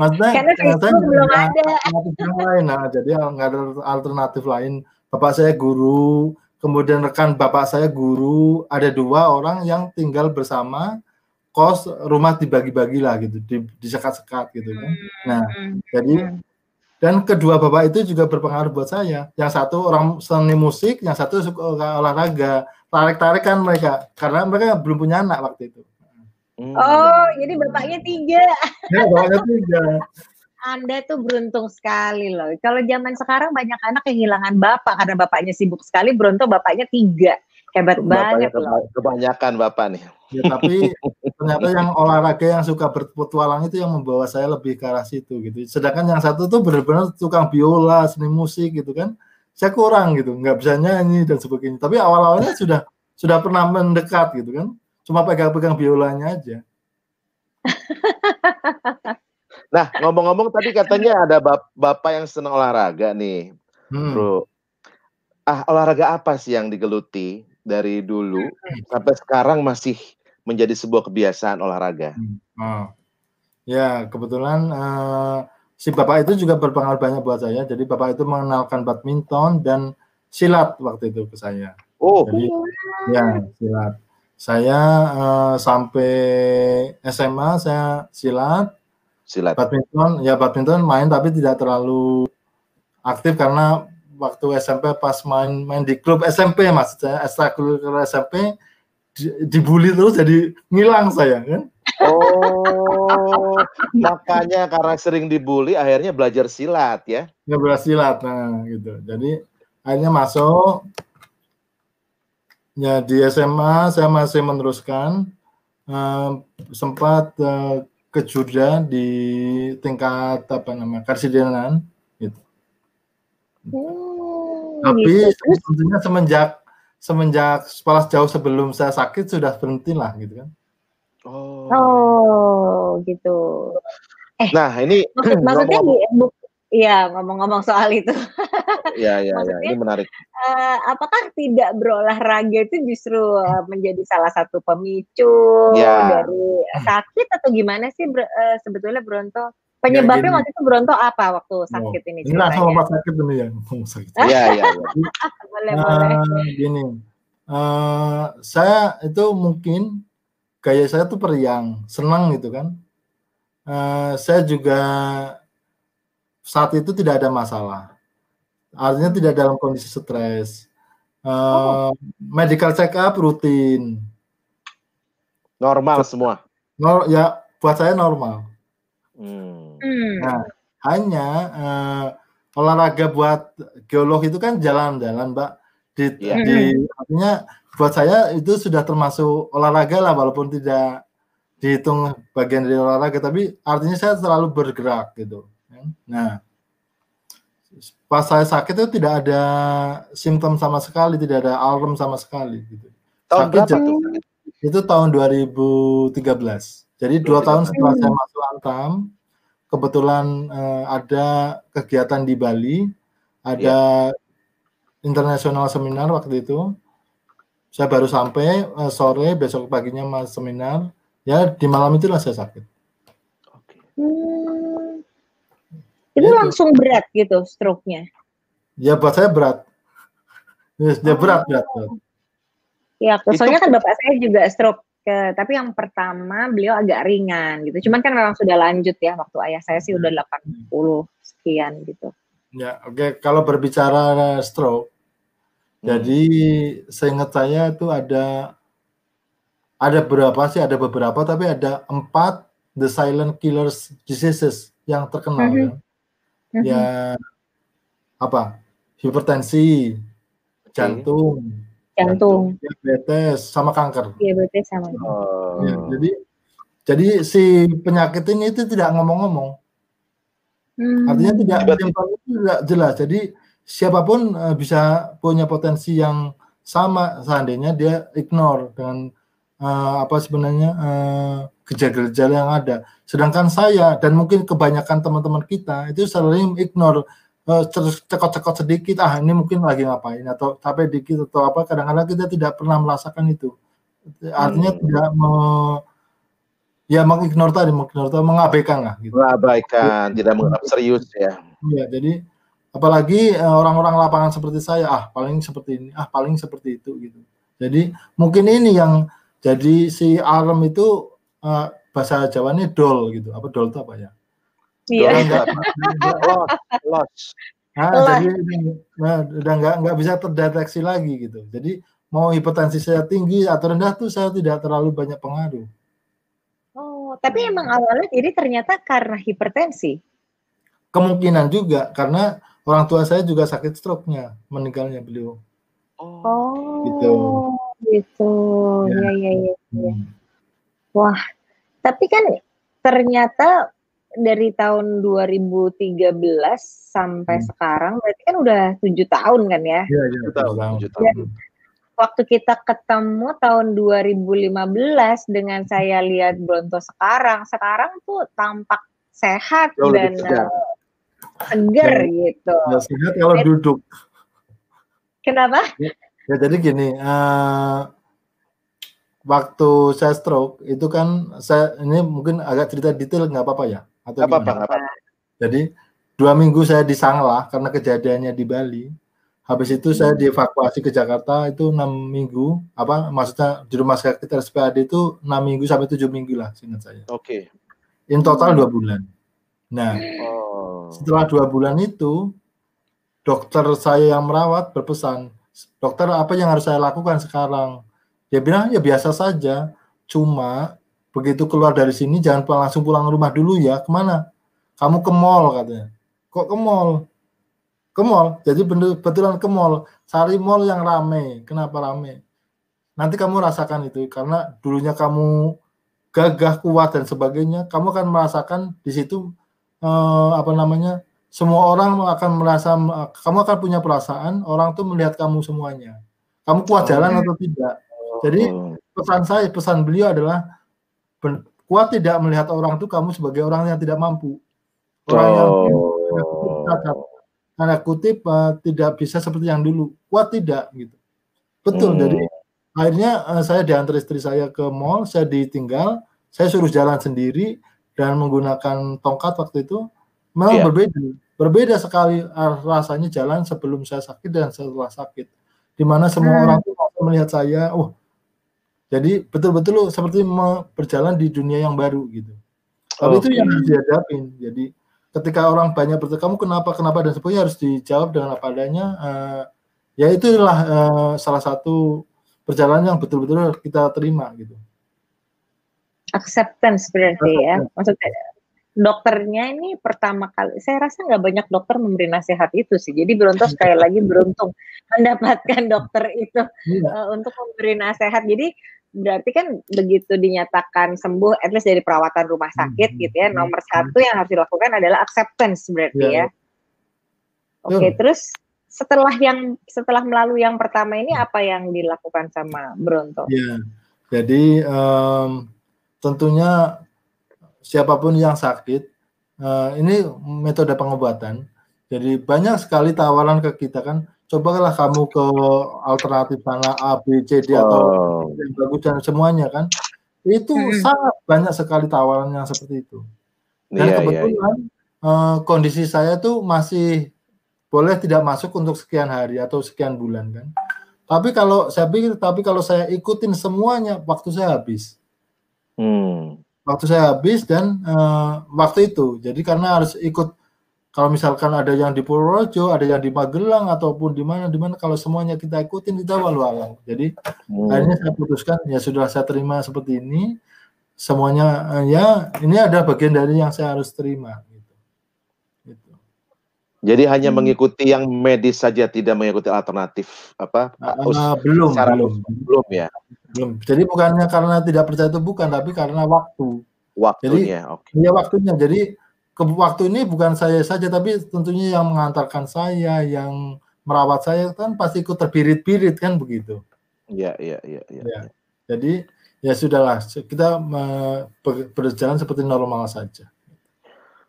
maksudnya Karena saya Facebook belum ada ada. alternatif lain. Nah, jadi nggak ada alternatif lain. Bapak saya guru, kemudian rekan bapak saya guru, ada dua orang yang tinggal bersama kos rumah dibagi-bagi lah gitu, di, disekat-sekat gitu kan. Nah, Hmm, jadi hmm. dan kedua bapak itu juga berpengaruh buat saya. Yang satu orang seni musik, yang satu suka olahraga. Tarik-tarik kan mereka, karena mereka belum punya anak waktu itu. Hmm. Oh, jadi bapaknya tiga. Ya, bapaknya tiga. Anda tuh beruntung sekali loh. Kalau zaman sekarang banyak anak kehilangan bapak karena bapaknya sibuk sekali. Bronto bapaknya tiga. Hebat Bapaknya banget loh. keba- kebanyakan bapak nih. Ya, tapi ternyata yang olahraga yang suka berpetualang itu yang membawa saya lebih ke arah situ gitu. Sedangkan yang satu tuh benar-benar tukang biola, seni musik gitu kan. Saya kurang gitu, nggak bisa nyanyi dan sebagainya. Tapi awal-awalnya sudah sudah pernah mendekat gitu kan. Cuma pegang-pegang biolanya aja. Nah, ngomong-ngomong tadi katanya ada bap- bapak yang senang olahraga nih, Hmm. Bro. Ah, olahraga apa sih yang digeluti dari dulu sampai sekarang masih menjadi sebuah kebiasaan olahraga? Oh. Ya, kebetulan eh, si bapak itu juga berpengaruh banyak buat saya. Jadi bapak itu mengenalkan badminton dan silat waktu itu ke saya. Oh, Jadi ya silat. Saya eh, sampai SMA saya silat, silat. badminton ya badminton main tapi tidak terlalu aktif karena waktu SMP pas main main di klub SMP mas saya ekstrakurikuler SMP di- dibully terus jadi ngilang saya kan Oh, makanya karena sering dibully akhirnya belajar silat ya. nggak berhasil silat nah gitu jadi akhirnya masuk ya di SMA saya masih meneruskan eh, sempat eh, ke di tingkat apa namanya karsidenan gitu Hmm, tapi gitu. Tentunya semenjak semenjak setelah jauh sebelum saya sakit sudah berhenti lah gitu kan Oh. oh gitu. Nah, ini Maksud, maksudnya ngomong- di, bu- Iya, ngomong-ngomong soal itu, ya ya ya, maksudnya- ini menarik. eh, apakah tidak berolahraga itu justru eh, menjadi salah satu pemicu Ya. dari sakit atau gimana sih Bro- eh, sebetulnya Bronto? Penyebabnya gini. waktu itu Bronto apa waktu sakit ini? ini langsung ceritanya? lompat sakit ini ya ngomong sakit Iya iya ya. Boleh, boleh. Eh, gini, eh, saya itu mungkin gaya saya tuh periang, senang gitu kan. Eh, saya juga saat itu tidak ada masalah, artinya tidak dalam kondisi stres. Eh, Medical check up rutin, Normal semua. Nor- ya buat saya normal. Hmm. Hmm. Nah, hanya eh, olahraga buat geolog itu kan jalan-jalan, Mbak. Di, Iya. di- artinya buat saya itu sudah termasuk olahraga lah, walaupun tidak dihitung bagian dari olahraga, tapi artinya saya selalu bergerak gitu. Nah, pas saya sakit itu tidak ada simptom sama sekali, tidak ada alarm sama sekali. Gitu. Tahun Sakit berapa jatuh. tuh? Itu tahun 2013. Jadi dua tahun setelah saya masuk Antam, kebetulan uh, ada kegiatan di Bali, ada ya. internasional seminar waktu itu. Saya baru sampai uh, sore, besok paginya mas seminar. Ya di malam itulah saya sakit. Hmm. Itu ya, langsung itu. berat gitu stroke-nya? Ya buat saya berat. Ya berat, berat. berat. Ya, soalnya kan bapak saya juga stroke ke, tapi yang pertama beliau agak ringan gitu. Cuman kan memang sudah lanjut ya waktu ayah saya sih udah 80 sekian gitu. Ya, oke. Okay. Kalau berbicara stroke, hmm. jadi seingat saya itu ada ada berapa sih? Ada beberapa, tapi ada empat the silent killers diseases yang terkenal mm -hmm. ya. Ya apa? Hipertensi, jantung, jantung, diabetes sama kanker. Diabetes sama. Oh. Ya, jadi jadi si penyakit ini itu tidak ngomong-ngomong. Hmm. Artinya tidak tidak jelas. Jadi siapa pun uh, bisa punya potensi yang sama seandainya dia ignore dengan uh, apa sebenarnya uh, gejala-gejala yang ada. Sedangkan saya dan mungkin kebanyakan teman-teman kita itu sering ignore uh, cekot-cekot sedikit ah ini mungkin lagi ngapain? atau capek dikit atau apa. Kadang-kadang kita tidak pernah merasakan itu. Artinya hmm. tidak me, ya mengignore tadi mengignore tadi mengabaikan lah gitu. Mengabaikan tidak menganggap serius ya. Iya jadi apalagi eh, orang-orang lapangan seperti saya ah paling seperti ini ah paling seperti itu gitu. Jadi mungkin ini yang jadi si alarm itu uh, bahasa Jawa ini dol gitu apa dol itu apa ya Iya. Enggak, loss, Nah, jadi nah, udah nggak nggak bisa terdeteksi lagi gitu. Jadi mau hipertensi saya tinggi atau rendah tuh saya tidak terlalu banyak pengaruh. Oh, tapi emang awalnya jadi ternyata karena hipertensi. Kemungkinan juga karena orang tua saya juga sakit stroke-nya, meninggalnya beliau. Oh, gitu. Gitu. Ya, ya, ya. ya. Hmm. Wah, tapi kan ternyata dari tahun 2013 sampai hmm. sekarang berarti kan udah tujuh tahun kan ya? Iya, iya, tahun. tahun. waktu kita ketemu tahun 2015 dengan saya lihat Bronto sekarang, sekarang tuh tampak sehat Jauh dan segar, segar ya, gitu. Ya, sehat kalau jadi, duduk. Kenapa? Ya, ya jadi gini, uh, waktu saya stroke itu kan saya ini mungkin agak cerita detail nggak apa-apa ya? Atau apa, apa, apa. Jadi dua minggu saya di Sanglah karena kejadiannya di Bali. Habis itu hmm. saya dievakuasi ke Jakarta itu enam minggu. Apa maksudnya di rumah sakit RSPAD itu enam minggu sampai tujuh minggu lah, singkat saya. Oke. Okay. In total dua bulan. Nah, oh. setelah dua bulan itu dokter saya yang merawat berpesan, dokter apa yang harus saya lakukan sekarang? Dia bilang ya biasa saja, cuma begitu keluar dari sini jangan langsung pulang rumah dulu ya. Ke mana? Kamu ke mall katanya. Kok ke mall? Ke mall. Jadi betulan ke mall. Cari mall yang rame. Kenapa rame? Nanti kamu rasakan itu. Karena dulunya kamu gagah kuat dan sebagainya kamu akan merasakan di situ eh, apa namanya semua orang akan merasa kamu akan punya perasaan orang tuh melihat kamu semuanya. Kamu kuat jalan atau tidak jadi pesan saya pesan beliau adalah kuat tidak melihat orang itu kamu sebagai orang yang tidak mampu. Orang oh. yang tanda kutip uh, tidak bisa seperti yang dulu. Kuat tidak gitu. Betul. Hmm. Jadi akhirnya uh, saya diantar istri saya ke mall, saya ditinggal, saya suruh jalan sendiri dan menggunakan tongkat waktu itu memang yeah. berbeda. Berbeda sekali rasanya jalan sebelum saya sakit dan setelah sakit. Di mana semua hmm. orang tuh melihat saya, oh jadi betul-betul seperti berjalan di dunia yang baru gitu. Tapi okay. itu yang harus dihadapin. Jadi ketika orang banyak bertanya kamu kenapa kenapa dan sebagainya harus dijawab dengan apa adanya. Uh, ya itulah uh, salah satu perjalanan yang betul-betul kita terima gitu. Acceptance berarti ya. Maksudnya dokternya ini pertama kali saya rasa nggak banyak dokter memberi nasihat itu sih. Jadi beruntung sekali lagi beruntung mendapatkan dokter itu iya. uh, untuk memberi nasihat. Jadi berarti kan begitu dinyatakan sembuh, at least dari perawatan rumah sakit hmm. gitu ya, nomor hmm. satu yang harus dilakukan adalah acceptance berarti yeah. ya. Oke, okay, terus setelah yang setelah melalui yang pertama ini apa yang dilakukan sama Bronto? Ya, Jadi um, tentunya siapa pun yang sakit, uh, ini metode pengobatan. Jadi banyak sekali tawaran ke kita kan, cobalah kamu ke alternatif sana A, B, C, D atau oh. yang bagus dan semuanya kan. Itu hmm. sangat banyak sekali tawaran yang seperti itu. Dan yeah, iya, kebetulan yeah, yeah. Uh, kondisi saya tuh masih boleh tidak masuk untuk sekian hari atau sekian bulan kan. Tapi kalau saya pikir, tapi kalau saya ikutin semuanya, waktu saya habis. Hmm. Waktu saya habis dan uh, waktu itu. Jadi karena harus ikut. Kalau misalkan ada yang di Purworejo, ada yang di Magelang ataupun di mana di mana, kalau semuanya kita ikutin kita walau alam. Jadi hmm. akhirnya saya putuskan ya sudah saya terima seperti ini. Semuanya uh, ya ini ada bagian dari yang saya harus terima. Jadi hanya hmm. mengikuti yang medis saja, tidak mengikuti alternatif apa? Uh, belum, secara belum, belum ya. Belum. Jadi bukannya karena tidak percaya itu bukan, tapi karena waktu. Waktunya, oke. Okay. Iya waktunya. Jadi ke waktu ini bukan saya saja, tapi tentunya yang mengantarkan saya, yang merawat saya kan pasti ikut terbirit-birit kan begitu. Iya, iya, iya. Ya. ya. Jadi ya sudahlah, kita berjalan seperti normal saja.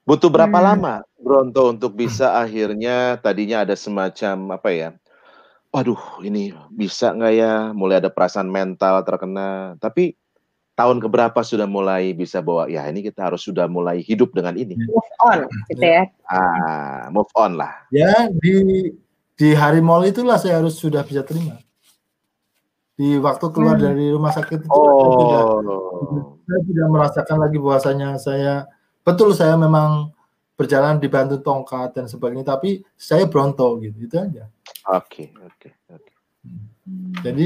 Butuh berapa hmm. lama Bronto untuk bisa akhirnya tadinya ada semacam apa ya? Waduh, ini bisa nggak ya? Mulai ada perasaan mental terkena. Tapi tahun keberapa sudah mulai bisa bawa ya ini kita harus sudah mulai hidup dengan ini. Move on, gitu ya. Ah, move on lah. Ya di di hari mall itulah saya harus sudah bisa terima. Di waktu keluar hmm. dari rumah sakit itu oh. saya, sudah, saya tidak merasakan lagi bahwasanya saya betul saya memang berjalan dibantu tongkat dan sebagainya tapi saya bronto gitu itu aja oke okay, oke okay, oke okay. jadi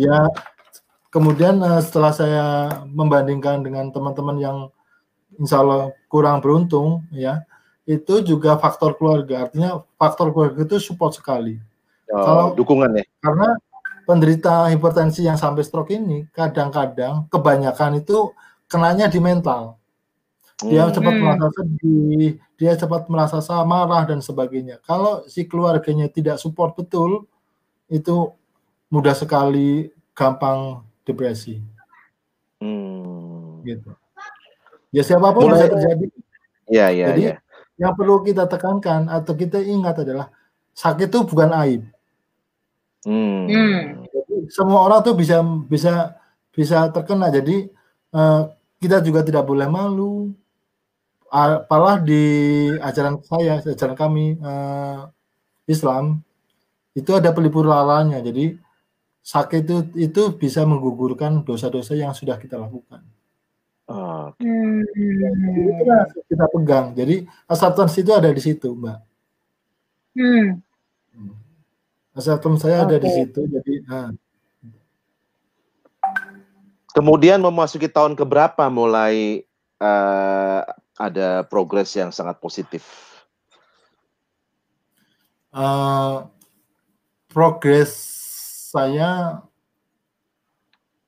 ya kemudian uh, setelah saya membandingkan dengan teman-teman yang insya Allah kurang beruntung ya itu juga faktor keluarga. Artinya faktor keluarga itu support sekali. Oh, kalau dukungan ya. karena penderita hipertensi yang sampai stroke ini kadang-kadang kebanyakan itu kenanya di mental. Dia hmm. cepat merasa sedih, dia cepat merasa marah dan sebagainya. Kalau si keluarganya tidak support betul, itu mudah sekali gampang depresi. Hmm. Gitu. Ya siapa pun Mulai, bisa terjadi. Ya, ya, Jadi ya. yang perlu kita tekankan atau kita ingat adalah sakit itu bukan aib. Hmm. Jadi, semua orang tuh bisa bisa bisa terkena. Jadi uh, kita juga tidak boleh malu, apalah di ajaran saya, ajaran kami uh, Islam itu ada pelipur lalanya. Jadi sakit itu itu bisa menggugurkan dosa-dosa yang sudah kita lakukan. Oh. Hmm. itu kita pegang. Jadi acceptance itu ada di situ, Mbak. Hmm. Acceptance saya okay. ada di situ. Jadi nah. Kemudian memasuki tahun keberapa mulai uh, ada progres yang sangat positif? Uh, progres saya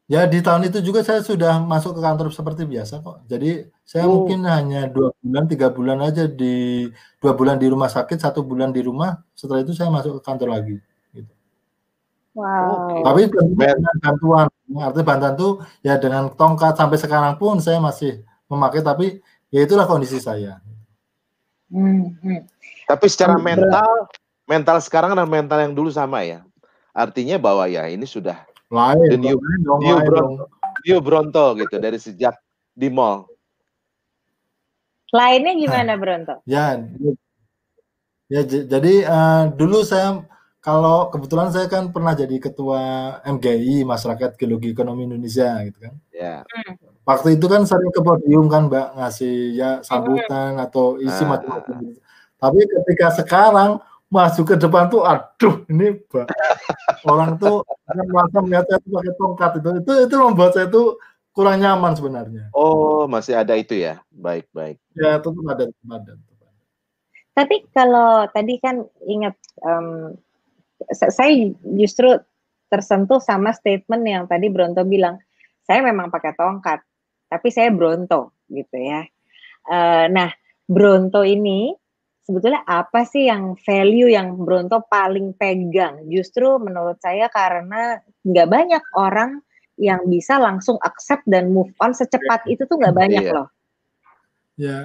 ya di tahun itu juga saya sudah masuk ke kantor seperti biasa kok. Jadi saya oh. mungkin hanya dua bulan tiga bulan aja di dua bulan di rumah sakit satu bulan di rumah. Setelah itu saya masuk ke kantor lagi. Gitu. Wow. Tapi dengan bantuan, artinya bantuan itu ya dengan tongkat sampai sekarang pun saya masih memakai tapi ya itulah kondisi saya. Hmm, hmm. Tapi secara mental, mental sekarang dan mental yang dulu sama ya. Artinya bahwa ya ini sudah lain, the new, lain dong, new, lain dong. new Bronto gitu dari sejak di mall. Lainnya gimana Bronto? Ya, ya jadi uh, dulu saya kalau kebetulan saya kan pernah jadi ketua MGI Masyarakat Geologi Ekonomi Indonesia gitu kan. Ya. Hmm waktu itu kan sering ke podium kan Mbak ngasih ya sambutan atau isi ah. macam-macam. Gitu. Tapi ketika sekarang masuk ke depan tuh aduh ini Mbak. orang tuh akan merasa melihat saya tuh pakai tongkat itu itu itu membuat saya tuh kurang nyaman sebenarnya. Oh masih ada itu ya baik baik. Ya tentu ada tetap ada. Tapi kalau tadi kan ingat um, saya justru tersentuh sama statement yang tadi Bronto bilang saya memang pakai tongkat tapi saya Bronto gitu ya. Uh, nah, Bronto ini sebetulnya apa sih yang value yang Bronto paling pegang? Justru menurut saya karena nggak banyak orang yang bisa langsung accept dan move on secepat itu tuh nggak banyak iya. loh. Ya,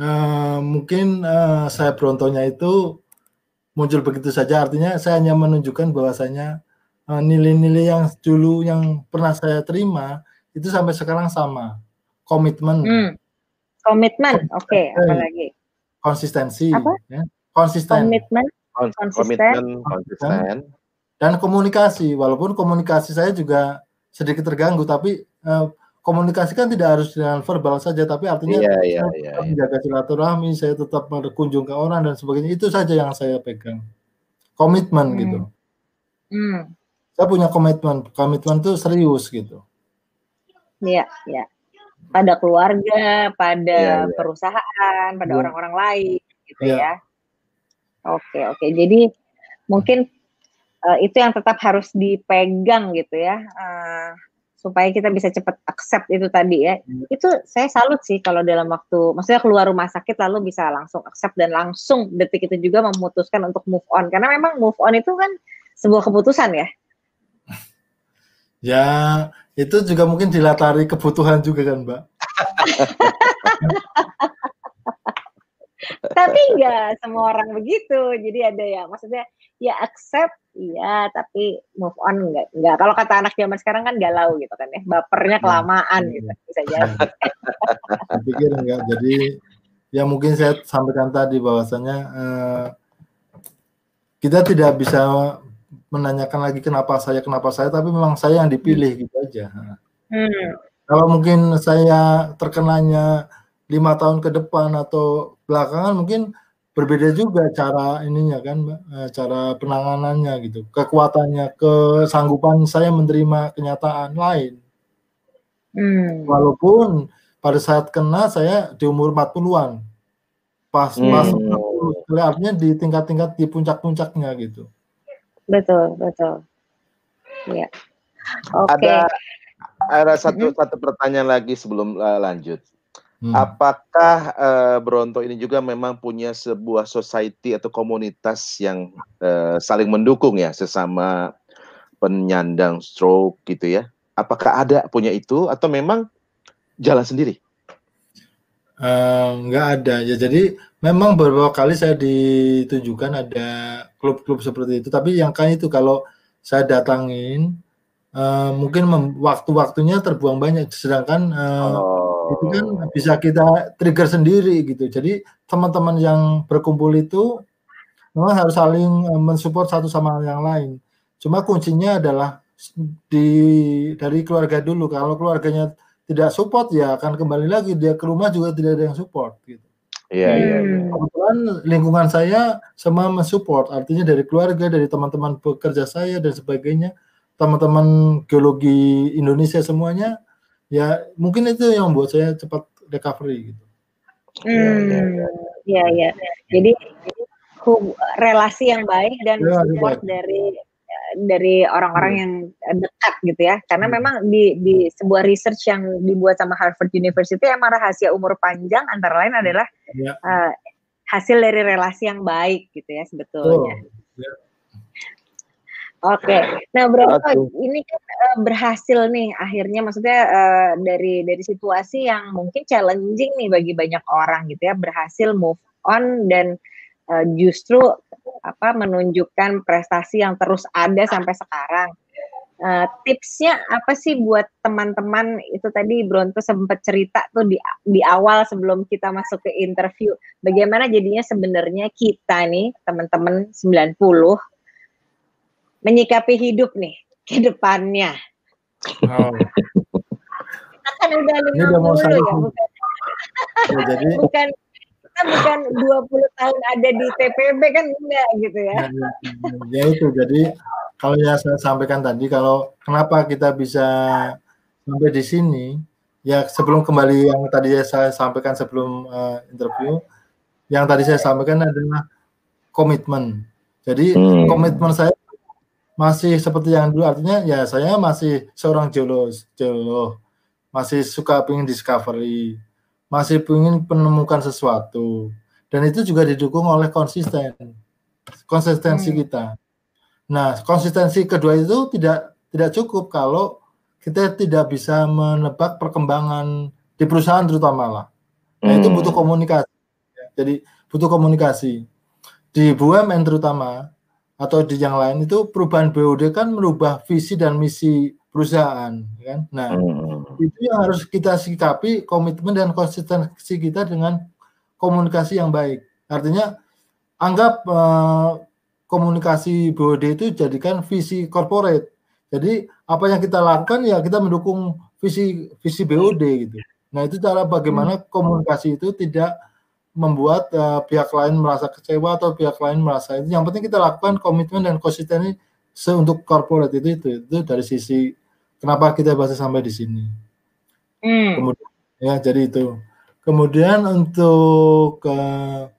uh, mungkin uh, saya berontonya itu muncul begitu saja. Artinya saya hanya menunjukkan bahwasanya nilai nilai-nilai yang dulu yang pernah saya terima itu sampai sekarang sama. Komitmen. Hmm. Komitmen, oke. Okay. Apalagi? Konsistensi. Apa? Ya. Konsisten. Komitmen. Konsisten. Konsisten dan komunikasi walaupun komunikasi saya juga sedikit terganggu tapi uh, komunikasi kan tidak harus dengan verbal saja tapi artinya yeah, yeah, saya yeah, tetap yeah. menjaga silaturahmi saya tetap berkunjung ke orang dan sebagainya itu saja yang saya pegang komitmen hmm. gitu hmm. saya punya komitmen komitmen itu serius gitu iya yeah, iya yeah. Pada keluarga pada yeah, yeah. perusahaan pada iya. orang-orang yeah. lain gitu yeah. ya oke oke jadi mungkin uh, itu yang tetap harus dipegang gitu ya uh, supaya kita bisa cepat accept itu tadi ya hmm. itu saya salut sih kalau dalam waktu maksudnya keluar rumah sakit lalu bisa langsung accept dan langsung detik itu juga memutuskan untuk move on karena memang move on itu kan sebuah keputusan ya ya itu juga mungkin dilatari kebutuhan juga kan mbak? Tapi enggak semua orang begitu. Jadi ada ya maksudnya ya accept iya tapi move on enggak enggak kalau kata anak zaman sekarang kan galau gitu kan ya. Bapernya kelamaan hmm. gitu bisa jadi. Pikir enggak jadi ya mungkin saya sampaikan tadi bahwasanya eh, kita tidak bisa menanyakan lagi kenapa saya kenapa saya tapi memang saya yang dipilih gitu aja hmm. kalau mungkin saya terkenanya lima tahun ke depan atau belakangan mungkin berbeda juga cara ininya kan eh, cara penanganannya gitu kekuatannya kesanggupan saya menerima kenyataan lain hmm. walaupun pada saat kena saya di umur 40-an pas hmm. pas artinya di tingkat-tingkat di puncak-puncaknya gitu betul betul ya oke okay. ada ada satu hmm. satu pertanyaan lagi sebelum uh, lanjut Hmm. Apakah uh, Bronto ini juga memang punya sebuah society atau komunitas yang uh, saling mendukung ya sesama penyandang stroke gitu ya? Apakah ada punya itu atau memang jalan sendiri? Uh, enggak ada ya jadi memang beberapa kali saya ditunjukkan ada klub-klub seperti itu tapi yang kan itu kalau saya datangin uh, mungkin waktu-waktunya terbuang banyak sedangkan uh, oh itu kan bisa kita trigger sendiri gitu. Jadi teman-teman yang berkumpul itu memang harus saling eh, mensupport satu sama yang lain. Cuma kuncinya adalah di dari keluarga dulu. Kalau keluarganya tidak support ya akan kembali lagi dia ke rumah juga tidak ada yang support gitu. Iya, iya, iya. Kebetulan lingkungan saya semua mensupport, artinya dari keluarga, dari teman-teman pekerja saya dan sebagainya, teman-teman geologi Indonesia semuanya ya mungkin itu yang buat saya cepat recovery gitu. Hmm, ya ya. Jadi relasi yang baik dan ya, support baik. dari dari orang-orang ya. yang dekat gitu ya. Karena hmm. memang di di sebuah research yang dibuat sama Harvard University emang rahasia umur panjang antara lain adalah ya. uh, hasil dari relasi yang baik gitu ya sebetulnya. Oh, ya. Oke, okay. nah Bro, ini kan uh, berhasil nih akhirnya, maksudnya uh, dari dari situasi yang mungkin challenging nih bagi banyak orang gitu ya, berhasil move on dan uh, justru apa menunjukkan prestasi yang terus ada sampai sekarang. Uh, tipsnya apa sih buat teman-teman itu tadi Bronto sempat cerita tuh di di awal sebelum kita masuk ke interview, bagaimana jadinya sebenarnya kita nih teman-teman 90 menyikapi hidup nih ke depannya. Oh. kita kan udah lima puluh ya, bukan? ya jadi... bukan kita bukan 20 tahun ada di TPB kan enggak gitu ya. Ya, ya, ya itu jadi kalau ya saya sampaikan tadi kalau kenapa kita bisa sampai di sini ya sebelum kembali yang tadi saya sampaikan sebelum uh, interview yang tadi saya sampaikan adalah komitmen. Jadi hmm. komitmen saya masih seperti yang dulu artinya ya saya masih seorang geolog geolog masih suka pengen discovery masih pengen menemukan sesuatu dan itu juga didukung oleh konsisten konsistensi hmm. kita nah konsistensi kedua itu tidak tidak cukup kalau kita tidak bisa menebak perkembangan di perusahaan terutama lah. Nah, hmm. itu butuh komunikasi. Jadi butuh komunikasi. Di BUMN terutama atau di yang lain itu perubahan BOD kan merubah visi dan misi perusahaan kan. Nah, hmm. itu yang harus kita sikapi komitmen dan konsistensi kita dengan komunikasi yang baik. Artinya anggap uh, komunikasi BOD itu jadikan visi corporate. Jadi apa yang kita lakukan ya kita mendukung visi visi BOD gitu. Nah itu cara bagaimana hmm. komunikasi itu tidak membuat uh, pihak lain merasa kecewa atau pihak lain merasa itu. Yang penting kita lakukan komitmen dan konsistensi untuk corporate itu itu itu dari sisi kenapa kita bahas sampai di sini. Hmm. Kemudian ya jadi itu. Kemudian untuk uh,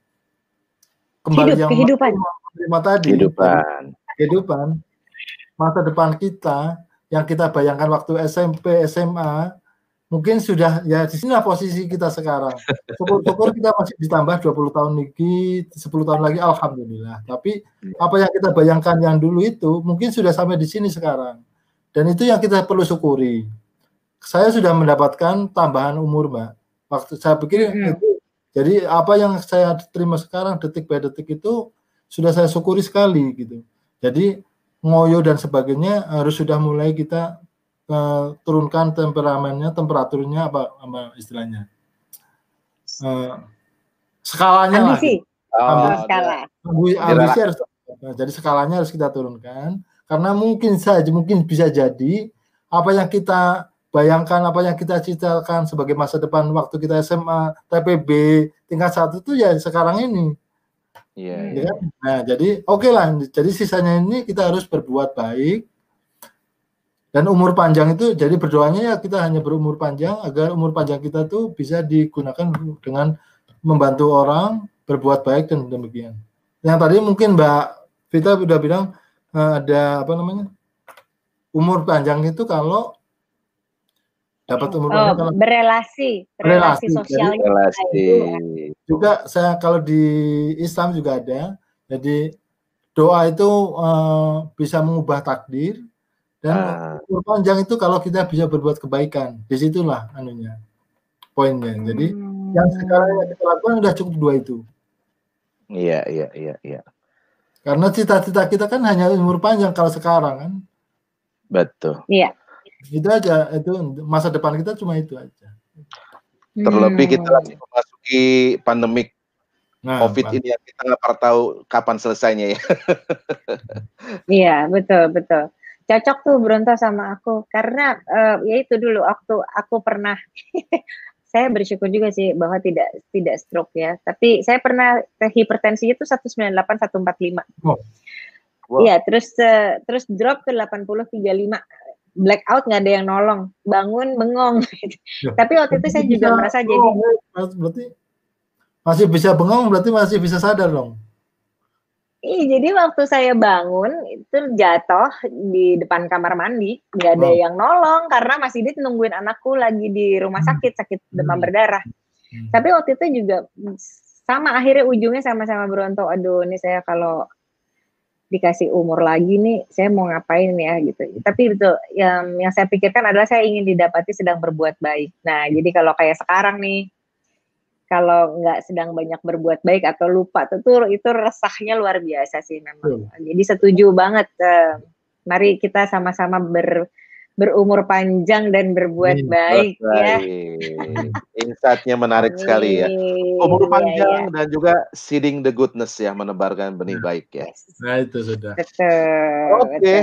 kembali Hidup, yang kehidupan. Terima tadi kehidupan. kehidupan masa depan kita yang kita bayangkan waktu SMP SMA mungkin sudah ya di sini posisi kita sekarang. Syukur-syukur kita masih ditambah 20 tahun lagi, 10 tahun lagi alhamdulillah. Tapi apa yang kita bayangkan yang dulu itu mungkin sudah sampai di sini sekarang. Dan itu yang kita perlu syukuri. Saya sudah mendapatkan tambahan umur, Mbak. Waktu saya pikir hmm. itu jadi apa yang saya terima sekarang detik by detik itu sudah saya syukuri sekali gitu. Jadi ngoyo dan sebagainya harus sudah mulai kita uh, turunkan temperamennya, temperaturnya apa, apa istilahnya? Uh, skalanya ambisi. lah. Oh, skala. Ambisi harus nah, jadi skalanya harus kita turunkan karena mungkin saja mungkin bisa jadi apa yang kita bayangkan apa yang kita citakan sebagai masa depan waktu kita SMA, TPB tingkat satu itu ya sekarang ini. Iya. Yeah, ya. Kan? Nah, jadi oke okay lah. Jadi sisanya ini kita harus berbuat baik, dan umur panjang itu jadi berdoanya ya kita hanya berumur panjang agar umur panjang kita tuh bisa digunakan dengan membantu orang berbuat baik dan demikian. Yang tadi mungkin Mbak Vita sudah bilang uh, ada apa namanya umur panjang itu kalau dapat umur oh, panjang kalau berelasi, berelasi sosialnya. Relasi. Juga saya kalau di Islam juga ada. Jadi doa itu uh, bisa mengubah takdir dan uh. panjang itu kalau kita bisa berbuat kebaikan, di situlah anunya poinnya. Jadi hmm. yang sekarang yang kita lakukan sudah cukup dua itu. Iya, iya, iya, iya. Karena cita-cita kita kan hanya umur panjang kalau sekarang kan. Betul. Iya. Itu aja, itu masa depan kita cuma itu aja. Terlebih hmm. kita lagi memasuki pandemik nah, COVID ini yang kita nggak pernah tahu kapan selesainya ya. iya, betul, betul cocok tuh Bronto sama aku. Karena uh, ya itu dulu waktu aku pernah saya bersyukur juga sih bahwa tidak tidak stroke ya. Tapi saya pernah hipertensi itu 198 145 oh. Wow. Iya, terus uh, terus drop ke 80 35 blackout nggak ada yang nolong. Bangun bengong. Ya. tapi waktu itu saya juga merasa oh, jadi berarti masih bisa bengong berarti masih bisa sadar dong Iya, jadi waktu saya bangun itu jatuh di depan kamar mandi, nggak ada oh. yang nolong karena masih dia nungguin anakku lagi di rumah hmm. sakit sakit demam hmm. berdarah. Hmm. Tapi waktu itu juga sama akhirnya ujungnya sama-sama berontok. Aduh, ini saya kalau dikasih umur lagi nih, saya mau ngapain ya gitu. Tapi itu yang yang saya pikirkan adalah saya ingin didapati sedang berbuat baik. Nah, jadi kalau kayak sekarang nih kalau nggak sedang banyak berbuat baik atau lupa itu itu resahnya luar biasa sih memang. Hmm. Jadi setuju banget. Uh, mari kita sama-sama ber berumur panjang dan berbuat hmm, baik ya. Insightnya menarik sekali ya. Umur iya, panjang ya, ya. dan juga seeding the goodness ya, menebarkan benih baik ya. Nah itu sudah. Betul. Oke. Okay.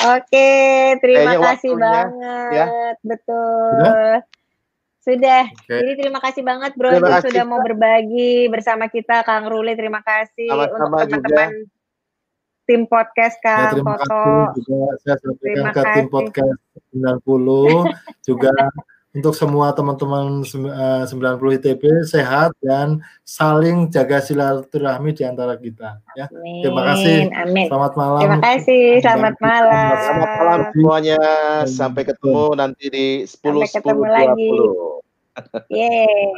Oke, terima Kayaknya kasih banget. Ya. Betul. Sudah? Sudah. Okay. Jadi terima kasih banget Bro sudah mau berbagi bersama kita Kang Ruli. Terima kasih Sama-sama untuk teman-teman tim podcast ya, Kang ya, terima Foto. Kasih juga saya sampaikan ke tim podcast 90 juga untuk semua teman-teman 90 eh, ITB sehat dan saling jaga silaturahmi di antara kita ya. Amin. Terima kasih. Amin. Selamat malam. Terima kasih. Selamat malam. Selamat malam semuanya. Sampai ketemu nanti di 10 Sampai 10 20. Lagi. Yeah